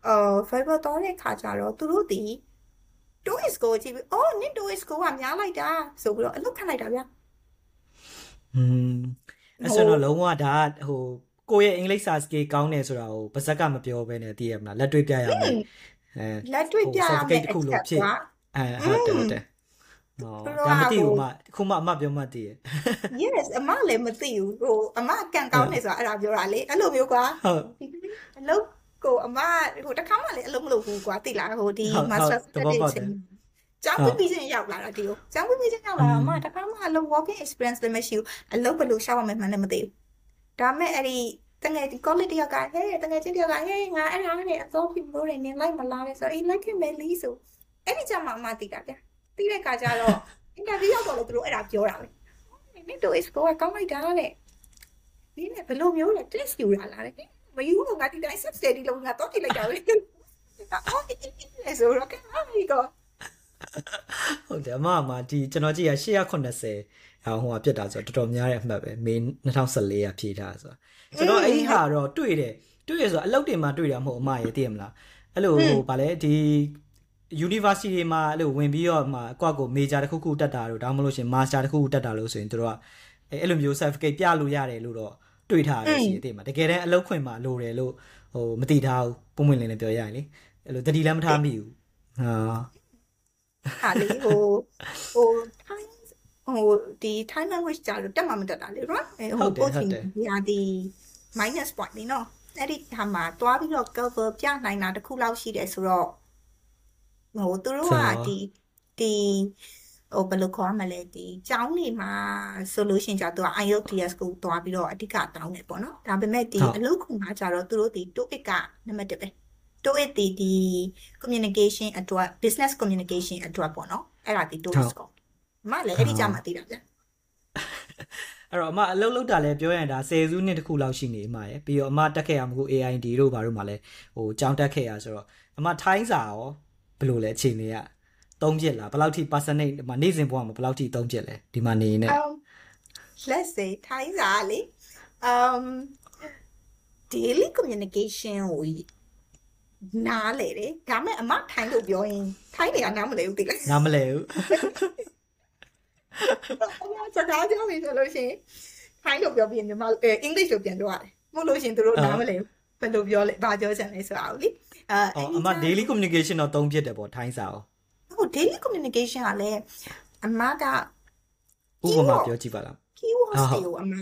အာ Fiverr သွားတဲ့ခါကျတော့သူတို့ဒီ2 is go ကြည့်ပြီးအော်နင်2 is go ကများလိုက်တာဆိုပြီးတော့အလုပ်ခံလိုက်တာဗျာอืมအဲ့ဆိုတော့လုံးဝဒါကဟိုကိုယ့်ရဲ့အင်္ဂလိပ်စာစကေးကောင်းတယ်ဆိုတာကိုပါဇက်ကမပြောဘဲနဲ့သိရမလားလက်တွေ့ပြရမယ်အဲလက်တွေ့ပြရမယ် certificate တစ်ခုလို့ဖြစ်ကအဲဟုတ်တယ်ဟုတ်တယ်ဟော ဒါမသိဘူးမခုမှအမပြောမှသိရ yes အမလည်းမသိဘူးဟိုအမကန်ကောင်းနေဆိုတာအဲ့ဒါပြောတာလေအဲ့လိုမျိုးကွာဟုတ်အလုပ်ကိုအမဟိုတစ်ခါမှလည်းအလုပ်မလုပ်ဘူးကွာသိလားဟိုဒီဟုတ် master ဟုတ်သဘောပေါက်တယ်ကျောင်းပြီးပြီးချင်းရောက်လာတာဒီကိုကျောင်းပြီးပြီးချင်းရောက်လာတာအမတစ်ခါမှအလုပ် working experience လည်းမရှိဘူးအလုပ်ဘယ်လိုရှောက်ရမယ်မှန်းလည်းမသိဘူးဒါပေမဲ့အဲ့ဒီတငယ်ဒီ college တယောက်ကဟဲ့တငယ်ချင်းတယောက်ကဟဲ့ငါအဲ့ဒါနဲ့အစောဖြစ်လို့နေနေလိုက်မလားလဲဆိုတော့အေး like ခင်မယ်လီဆိုအဲ့ဒီကြမှာအမသိတာဗျ သိတဲ့ခါကျတော့ interview ရောက်တော့လေသူတို့အဲ့ဒါပြောတာပဲနင်တို့ is go ကောင်းလိုက်တာတဲ့ဒီနဲ့ဘယ်လိုမျိုးလဲ test ယူရလားတဲ့မယူတော့ငါဒီတိုင်း sub study လုံးငါတော့ကြည့်လိုက်တာပဲအော်အဲ့ဆိုတော့ကဲဟာဒီတော့ဟုတ်တယ်အမအမဒီကျွန်တော်ကြည့်ရ880ဟိုဟိုကပြတ်တာဆိုတော့တော်တော်များတဲ့အမှတ်ပဲမေ2014ကဖြည့်ထားဆိုတော့ကျွန်တော်အဲ့ဒီဟာတော့တွေ့တယ်တွေ့ရဆိုတော့အလုပ်တင်မှာတွေ့တာမဟုတ်အမရေသိရမလားအဲ့လိုဟိုဗာလဲဒီ university တွေမှာအဲ့လိုဝင်ပြီးတော့မှအကွက်ကို major တစ်ခုခုတက်တာလို့ဒါမှမဟုတ်ရှင် master တစ်ခုခုတက်တာလို့ဆိုရင်တို့ကအဲ့အဲ့လိုမျိုး certificate ပြလို့ရတယ်လို့တော့တွေ့ထားရတယ်ရှိသေးမှာတကယ်တမ်းအလုပ်ခွင်မှာလိုတယ်လို့ဟိုမသိထားဘူးပုံမှန်လင်းလည်းပြောရရင်လေအဲ့လိုတတိလည်းမထားမိဘူးဟာဟာလေဟိုဟို Thai ဟိုဒီ Thai language ကြတော့တက်မှမတက်တာလေ right အဲ့ဟုဟိုတ်တယ် post ဟုတ်တယ်ညာဒီ minus point နေနော်အဲ့ဒီဟာမှာတွားပြီးတော့ cover ပြနိုင်တာတစ်ခုလောက်ရှိတယ်ဆိုတော့ ဟိုသူတို့ကဒီဒီဟိုဘယ်လိုခေါ်ရမလဲဒီကျောင်းနေမှာ solution ကြတော့ IELTS ကိုတွားပြီးတော့အဓိကတောင်းတယ်ပေါ့နော်ဒါပေမဲ့ဒီအလုပ်ခုမှာကြတော့သူတို့ဒီ TOEIC ကနံပါတ်1ပဲ TOEIC ဒီဒီ communication အတွက် business communication အတွက်ပေါ့နော်အဲ့ဒါဒီ TOEIC ကိုမလည်းအဲ့ဒီကြမှာသိတာဗျအဲ့တော့အမအလုပ်လုပ်တာလဲပြောရင်ဒါ10စုနှစ်တစ်ခုလောက်ရှိနေအမရယ်ပြီးတော့အမတက်ခဲ့ရမကူ AID တို့ဘာတို့မှလဲဟိုကြောင်းတက်ခဲ့ရဆိုတော့အမထိုင်းစာရော ဘယ်လိုလဲအခြေအနေကသုံးပြစ်လားဘယ်လောက်ထိ percentage ဒီမှာနေ့စဉ်ဘဝမှာဘယ်လောက်ထိသုံးပြစ်လဲဒီမှာနေနေ um let's say ထိုင်းစာလေ um daily communication ကိုနားလေတယ်ဒါပေမဲ့အမထိုင်းလို့ပြောရင်ထိုင်းတွေကနားမလဲဘူးတိလားငါမလဲဘူးအမစကားပြောပြီဆိုလို့ရှိရင်ထိုင်းလို့ပြောပြီးရင်မြန်မာအဲ English လို့ပြန်ပြောရတယ်မဟုတ်လို့ရှိရင်သူတို့နားမလဲဘူးဘယ်လိုပြောလဲဘာပြောချင်လဲဆိုတာကိုလေ အဲအော်အမ daily communication တော့သုံးပြစ်တယ်ပေါ့ထိုင်းစာရောဟို daily communication ကလည်းအမကဥပမာပြောကြည့်ပါလား keywords ဟုတ်တွေကိုအမ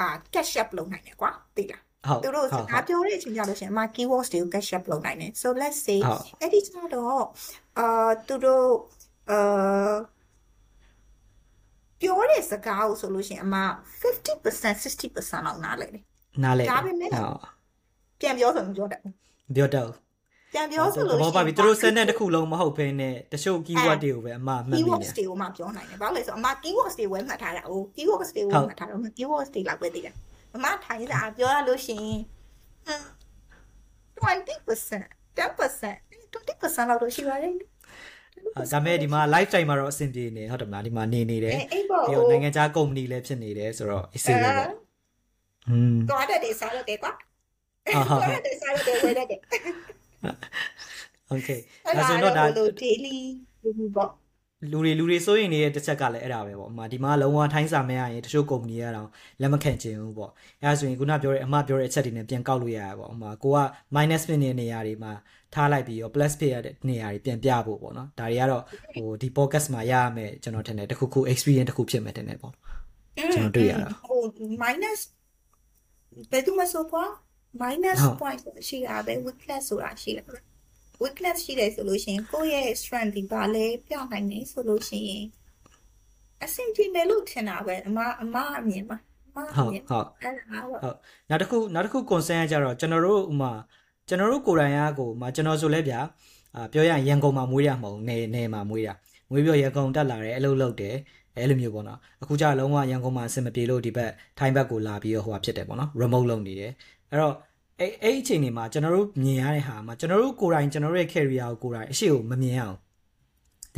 အာ catch up လုပ်နိုင်တယ်ကွာသိလားဟုတ်သူတို့စဟုတ်ကားပြောတဲ့အချိန်ကြလို့ရှိရင်အမ keywords တွေကို catch up လုပ်နိုင်တယ် so let's say ဟုတ်အဲ့ဒီကျတော့အာသူတို့အာပြောတဲ့စကားကိုဆိုလို့ရှိရင်အမ50% 60%လောက်နားလည်တယ်နားလဲဒါပေမဲ့ဟုတ်ပြန်ပြောဆိုရင်ပြောတတ်ဘူး ပြောတော့ ပြန်ပြောဆိုလို့ သဘောပါပြီသူတို့စက်နဲ့တစ်ခုလုံးမဟုတ်ဘဲနဲ့တချို့ keyword တွေကိုပဲအမမှတ်မိနေ keywords တွေကိုမှပြောနိုင်တယ်ဘာလို့လဲဆိုတော့အမ keywords တွေဝယ်မှတ်ထားတာ哦 keywords တွေကိုမှတ်ထားတော့ keywords တွေလောက်ပဲသိတယ်အမထိုင်းစာပြောရလို့ရှိရင်20% 10% 20%လောက်တော့ရှိပါတယ် အာဒါပေမဲ့ဒီမှာ lifetime မှာတော့အဆင်ပြေနေဟုတ်တယ်မလားဒီမှာနေနေတယ် အဲအဲ့ပေါ့ ပြီးတော့နိုင်ငံခြားကုမ္ပဏီလည်းဖြစ်နေတယ်ဆိုတော့အစီအစဉ်ပေါ့อืม တော့တဲ့တွေစားရတယ်ကွာ အာ ဟုတ်ဟုတ်တယ်စားရတယ်ဝယ်ရတယ် Okay ဒါဆိုတော့ဒါ daily ပေါ့လူတွေလူတွေစိုးရင်နေတဲ့တစ်ချက်ကလည်းအဲ့ဒါပဲပေါ့အမဒီမှာလုံးဝထိုင်းစာမရရင်တချို့ကုမ္ပဏီကတော့လက်မခံချင်ဘူးပေါ့အဲ့ဒါဆိုရင်ခုနပြောတဲ့အမပြောတဲ့အချက်တွေနဲ့ပြန်ကောက်လို့ရရပေါ့အမကိုက minus ဖြစ်နေတဲ့နေရာတွေမှာထားလိုက်ပြီးတော့ plus ဖြစ်ရတဲ့နေရာတွေပြန်ပြဖို့ပေါ့နော်ဒါတွေကတော့ဟိုဒီ podcast မှာရရမယ်ကျွန်တော်ထင်တယ်တခုခု experience တခုဖြစ်မယ်ထင်တယ်ပေါ့ကျွန်တော်တွေ့ရတာဟို minus ဘယ်သူမှဆိုပေါ့ minus ဟုတ် point ရှိတာပဲ weakness ဆိုတာရှိတယ် weakness ရှိတယ်ဆိုလို့ရှိရင်ကိုယ့်ရဲ့ strength ဒီပါလဲပြနိုင်နေဆိုလို့ရှိရင်အဆင်ပြေမယ်လို့ထင်တာပဲအမအမအမြင်ပါအမအဟုတ်မြင်ဟုတ်အဲ့ဒါပါဟုတ်နောက်တစ်ခုနောက်တစ်ခု concern ကကြတော့ကျွန်တော်တို့ဥမာကျွန်တော်တို့ကိုယ်တိုင်အားကိုဥမာကျွန်တော်ဆိုလဲဗျာအာပြောရရင်ရန်ကုန်မှာမွေးရမဟုတ်ဘူးနေနေမှာမွေးတာမွေးပြီးတော့ရန်ကုန်တက်လာတယ်အလုပ်လုပ်တယ်အဲ့လိုမျိုးပေါ့နော်အခုကျတော့လုံးဝရန်ကုန်မှာအဆင်မပြေလို့ဒီဘက်ထိုင်းဘက်ကိုလာပြီးတော့ဟိုဟာဖြစ်တယ်ပေါ့နော် remote လုပ်နေတယ် အဲ့တော့အဲ့အဲ့ဒီအချိန်တွေမှာကျွန်တော်တို့မြင်ရတဲ့ဟာမှာကျွန်တော်တို့ကိုယ်တိုင်ကျွန်တော်တို့ရဲ့ career ကိုကိုယ်တိုင်အရှိကိုမမြင်ရအောင်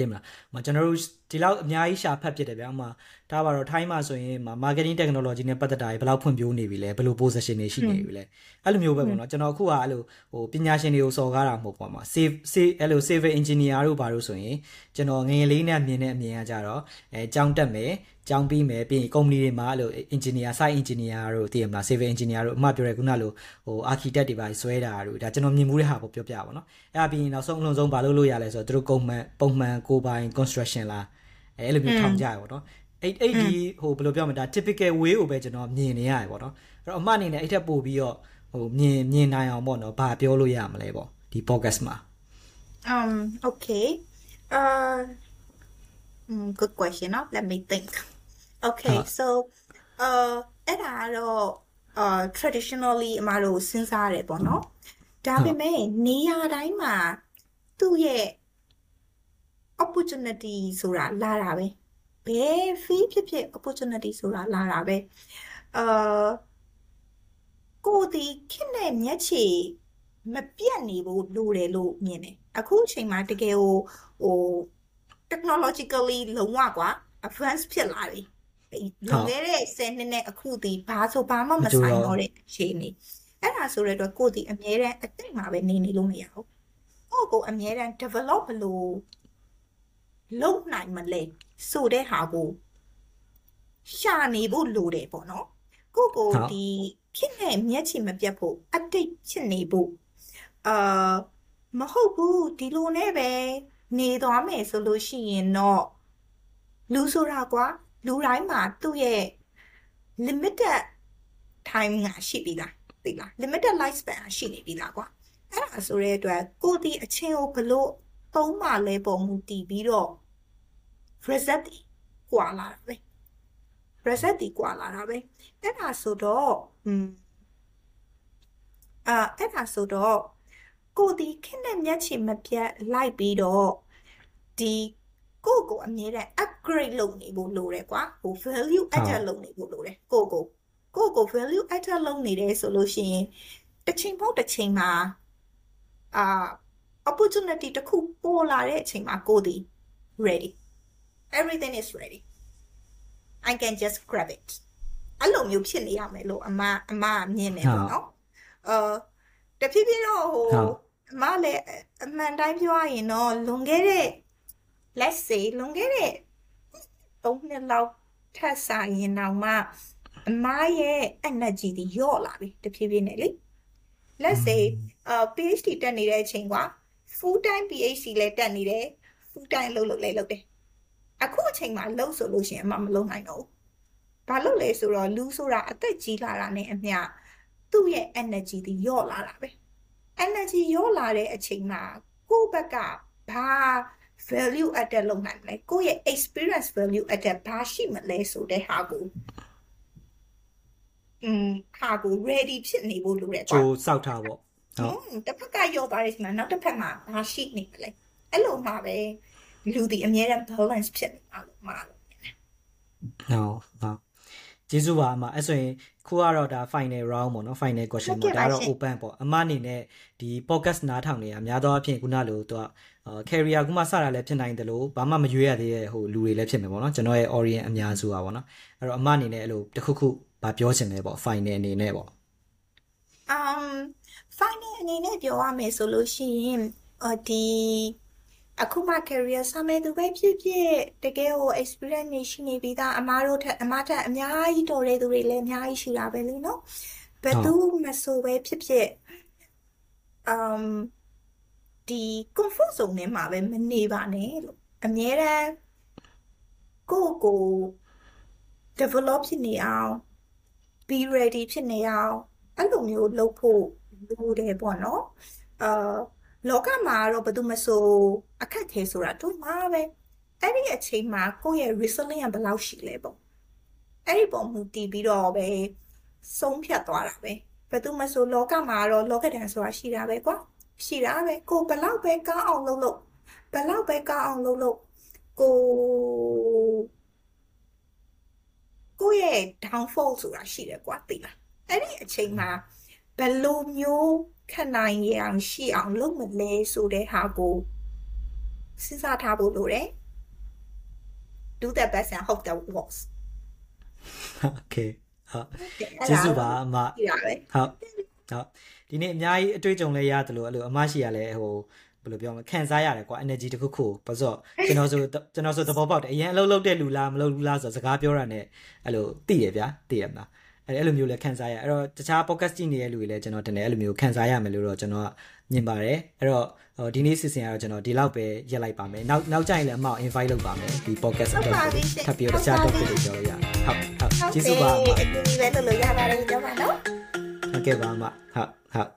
တင်မလားမကျွန်တော်တို့ဒီလောက်အများကြီးရှာဖတ်ဖြစ်တယ်ဗျာဥမာဒါပါတော့ထိုင်းမှာဆိုရင်မှာ marketing technology နဲ့ပတ်သက်တာတွေဘယ်လောက်ဖွံ့ဖြိုးနေပြီလဲဘယ်လို position တွေရှိနေပြီလဲအဲ့လိုမျိုးပဲပေါ့နော်ကျွန်တော်အခုကအဲ့လိုဟိုပညာရှင်တွေကိုစော်ကားတာမဟုတ်ပါဘူး save save အဲ့လို civil engineer တို့ဘာလို့ဆိုရင်ကျွန်တော်ငယ်ငယ်လေးနဲ့မြင်တဲ့အမြင်ကကြတော့အဲကြောင်းတက်မယ် ကြောင်းပြီးမယ်ပြီးရင် company တွေမှာအဲ့လို engineer site engineer တို့သိရမလား civil engineer တို့အမှပြောရဲခုနလိုဟို architect တွေပါဆွဲတာတို့ဒါကျွန်တော်မြင်မှုတဲ့ဟာပေါ့ပြောပြပါတော့အဲ့ဒါပြီးရင်နောက်ဆုံးအလုံးစုံဘာလို့လို့ရလဲဆိုတော့သူတို့ပုံမှန်ပုံမှန်ကိုပိုင် construction လားအဲအဲ့လိုမျိုးထောင်ကြရပေါ့နော်အဲ့အဲ့ဒီဟိုဘယ်လိုပြောမလဲဒါ typical way ကိုပဲကျွန်တော်မြင်နေရတယ်ပေါ့နော်အဲ့တော့အမှအနေနဲ့အဲ့ထက်ပို့ပြီးတော့ဟိုမြင်မြင်နိုင်အောင်ပေါ့နော်ဘာပြောလို့ရမလဲပေါ့ဒီ podcast မှာ um okay uh mm, good question no? let me think okay ဟုတ် so uh အဲ့ဒါကတော့ uh traditionally အမတို့စဉ်းစားရတယ်ပေါ့နော်ဒါပေမဲ့နေရာတိုင်းမှာသူ့ရဲ့ opportunity ဆိုတာလာတာပဲဘယ် fee ဖြစ်ဖြစ် opportunity ဆိုတာလာတာပဲအာကိုဒီခက်နဲ့မျက်ခြေမပြတ်နေဖို့လိုတယ်လို့မြင်တယ်အခုအချိန်မှာတကယ်ဟိုဟို technologically လုံးဝကွာ advance ဖြစ်လာပြီ လွန်ခဲ့တဲ့10နှစ်နဲ့အခုဒီဘာဆိုဘာမှမဆိုင်တော့တဲ့အခြေအနေအဲ့ဒါဆိုတဲ့အတွက်ကိုဒီအမြဲတမ်းအတိတ်မှာပဲနေနေလို့မရဘူးကိုကိုအမြဲတမ်း develop လို့လုံနိုင်မလဲဆိုတဲ့ဟာကိုရှာနေဖို့လိုတယ်ပေါ့နော်ကိုကိုဟုတ်ဒီဖြစ်နေမျက်ခြေမပြတ်ဖို့အတိတ်ဖြစ်နေဖို့အာမဟုတ်ဘူးဒီလိုနဲ့ပဲနေသွားမယ်ဆိုလို့ရှိရင်တော့လူဆိုတာကွာ လူတိုင်းမှာသူ့ရဲ့ limited time ကရှိပြီလားသိလား limited life span ကရှိနေပြီလားကွာအဲ့ဒါဆိုတဲ့အတွက်ကိုဒီအချင်းကိုဘလို့သုံးမှလဲပုံမူတည်ပြီးတော့ result တီကွာလာတာပဲ result တီကွာလာတာပဲအဲ့ဒါဆိုတော့อืมအာအဲ့ဒါဆိုတော့ကိုဒီခင်းနဲ့မျက်ခြေမပြတ်လိုက်ပြီးတော့ဒီ ကိုကိုအမြဲတမ်း upgrade လုပ်နေဖို့လိုတယ်ကွာဟို value added လုပ်နေဖို့လိုတယ်ကိုကိုကိုကို value added လုပ်နေတယ်ဆိုလို့ရှိရင်တစ်ချိန်ပေါက်တစ်ချိန်မှာအာ opportunity တစ်ခုပေါ်လာတဲ့အချိန်မှာကိုဒီ ready everything is ready I can just grab it အဲ့လိုမျိုးဖြစ်နေရမယ်လို့အမအမမြင်နေပေါ့နော်အာတဖြည်းဖြည်းတော့ဟိုဟုတ်အမလည်းအမှန်တိုင်းပြောရရင်တော့လွန်ခဲ့တဲ့ let's say လွန်ခဲ့တဲ့၃နှစ်လောက်ထပ်ဆိုင်ရင်တော့မှအမရဲ့ energy တွေလျော့လာပြီတဖြည်းဖြည်းနဲ့လေ let's say အာ PhD တက်နေတဲ့အချိန်ကွာ full time PhD လည်းတက်နေတယ် full time လုပ်လို့လည်းလုပ်တယ်အခုအချိန်မှာလုပ်ဆိုလို့ရှိရင်အမမလုပ်နိုင်တော့ဘူးဘာလို့လဲဆိုတော့လူဆိုတာအသက်ကြီးလာတာနဲ့အမျှသူ့ရဲ့ energy တွေလျော့လာတာပဲ energy လျော့လာတဲ့အချိန်မှာကိုယ့်ဘက်ကဘာ value add လုပ်နိုင်မလဲကိုယ့်ရဲ့ experience value add ဘာရှိမလဲဆိုတဲ့ဟာကိုอืมဟာကို ready ဖြစ်နေဖို့လိုတယ်ကွာကိုစောက်ထားပေါ့ဟုတ်တစ်ဖက်ကရောပါတယ်ဆိုမှနောက်တစ်ဖက်မှာဘာရှိနေမလဲအဲ့လိုမှပဲလူဒီအများရန် balance ဖြစ်နေအောင်မှာလို့ဟုတ်ဟုတ် ကျေးဇူးပါအမအဲ့ဆိုရင်ခုကတော့ဒါ final round ပေါ့နော် final question ဟုတ်ကဲ့ပေါ့ပါဒါတော့ရှင် open ပေါ့အမအနေနဲ့ဒီ podcast နားထောင်နေတာအများသောအားဖြင့်ခုနလိုသူကအာ career ခုမှစတာလည်းဖြစ်နိုင်တယ်လို့ဘာမှမရွေးရသေးတဲ့ဟိုလူတွေလည်းဖြစ်မယ်ပေါ့နော်ကျွန်တော်ရဲ့ audience အများစုอ่ะပေါ့နော်အဲ့တော့အမအနေနဲ့အဲ့လိုတစ်ခုခုဗာပြောချင်တယ်ပေါ့ final အနေနဲ့ပေါ့ um final အနေနဲ့ပြောရမယ်ဆိုလို့ရှိရင်အော်ဒီ အခုမှ career ဆမယ်သူပဲဖြစ်ဖြစ်တကယ်ဟို experience နေရှိနေပြီးသားအမားတို့ထက်အမားထက်အများကြီးတော်တဲ့သူတွေလည်းအများကြီးရှိတာပဲလေနော်ဘယ်သူမဆိုပဲဖြစ်ဖြစ် um ဒီ comfort zone ထဲမှာပဲမနေပါနဲ့လို့အမြဲတမ်းကိုယ့်ကို develop ဖြစ်နေအောင် be ready ဖြစ်နေအောင်အဲ့လိုမျိုးလုပ်ဖို့လိုတယ်ပေါ့နော်အာ လောကမှာကတော့ဘယ်သူမဆိုအခက်ခဲဆိုတာတို့မှာပဲအဲ့ဒီအချိန်မှာကိုယ့်ရဲ့ resilience ဘယ်လောက်ရှိလဲပေါ့အဲ့ဒီပုံမူတည်ပြီးတော့ပဲဆုံးဖြတ်သွားတာပဲဘယ်သူမဆိုလောကမှာတော့လောကဒဏ်ဆိုတာရှိတာပဲကွာရှိတာပဲကိုဘယ်လောက်ပဲကောင်းအောင်လုပ်လို့ဘယ်လောက်ပဲကောင်းအောင်လုပ်လို့ကိုကိုယ့်ရဲ့ downfall ဆိုတာရှိတယ်ကွာသိလားအဲ့ဒီအချိန်မှာ ဘလိုမျိုးခံနိုင်ရအောင်ရှိအောင်လုပ်မလဲဆိုတဲ့ဟာကိုစဉ်းစားထားဖို့လိုတယ် do the best and hope that works okay ဟုတ်ကျေးဇူးပါအမဟုတ်ဟုတ်ဒီနေ့အများကြီးအတွေ့အကြုံလည်းရတယ်လို့အဲ့လိုအမရှိရလဲဟိုဘယ်လိုပြောမလဲခံစားရတယ်ကွာ energy တခုခုဘာလို့ကျွန်တော်ဆိုကျွန်တော်ဆိုသဘောပေါက်တယ်အရင်အလုပ်လုပ်တဲ့လူလားမလုပ်ဘူးလားဆိုစကားပြောတာ ਨੇ အဲ့လိုသိရဗျာသိရမလား အဲ့အဲ့လိုမျိုးလည်းခံစားရအဲ့တော့တခြား podcast ကြည့်နေတဲ့လူတွေလည်းကျွန်တော်တင်တယ်အဲ့လိုမျိုးခံစားရမယ်လို့တော့ကျွန်တော်ကမြင်ပါတယ်အဲ့တော့ဟိုဒီနေ့စီစဉ်ကတော့ကျွန်တော်ဒီလောက်ပဲရက်လိုက်ပါမယ်နောက်နောက်ကျရင်လည်းအမောက် invite လုပ်ပါမယ်ဒီ podcast အတွက်ထပ်ပြီးတော့တခြား topic တွေပြောလို့ရဟုတ်ဟုတ်ကျေးဇူးပါအမအတူတူပဲလုပ်လို့ရပါတယ်ကြောပါနော်ဟုတ်ကဲ့ပါအမဟုတ်ဟုတ်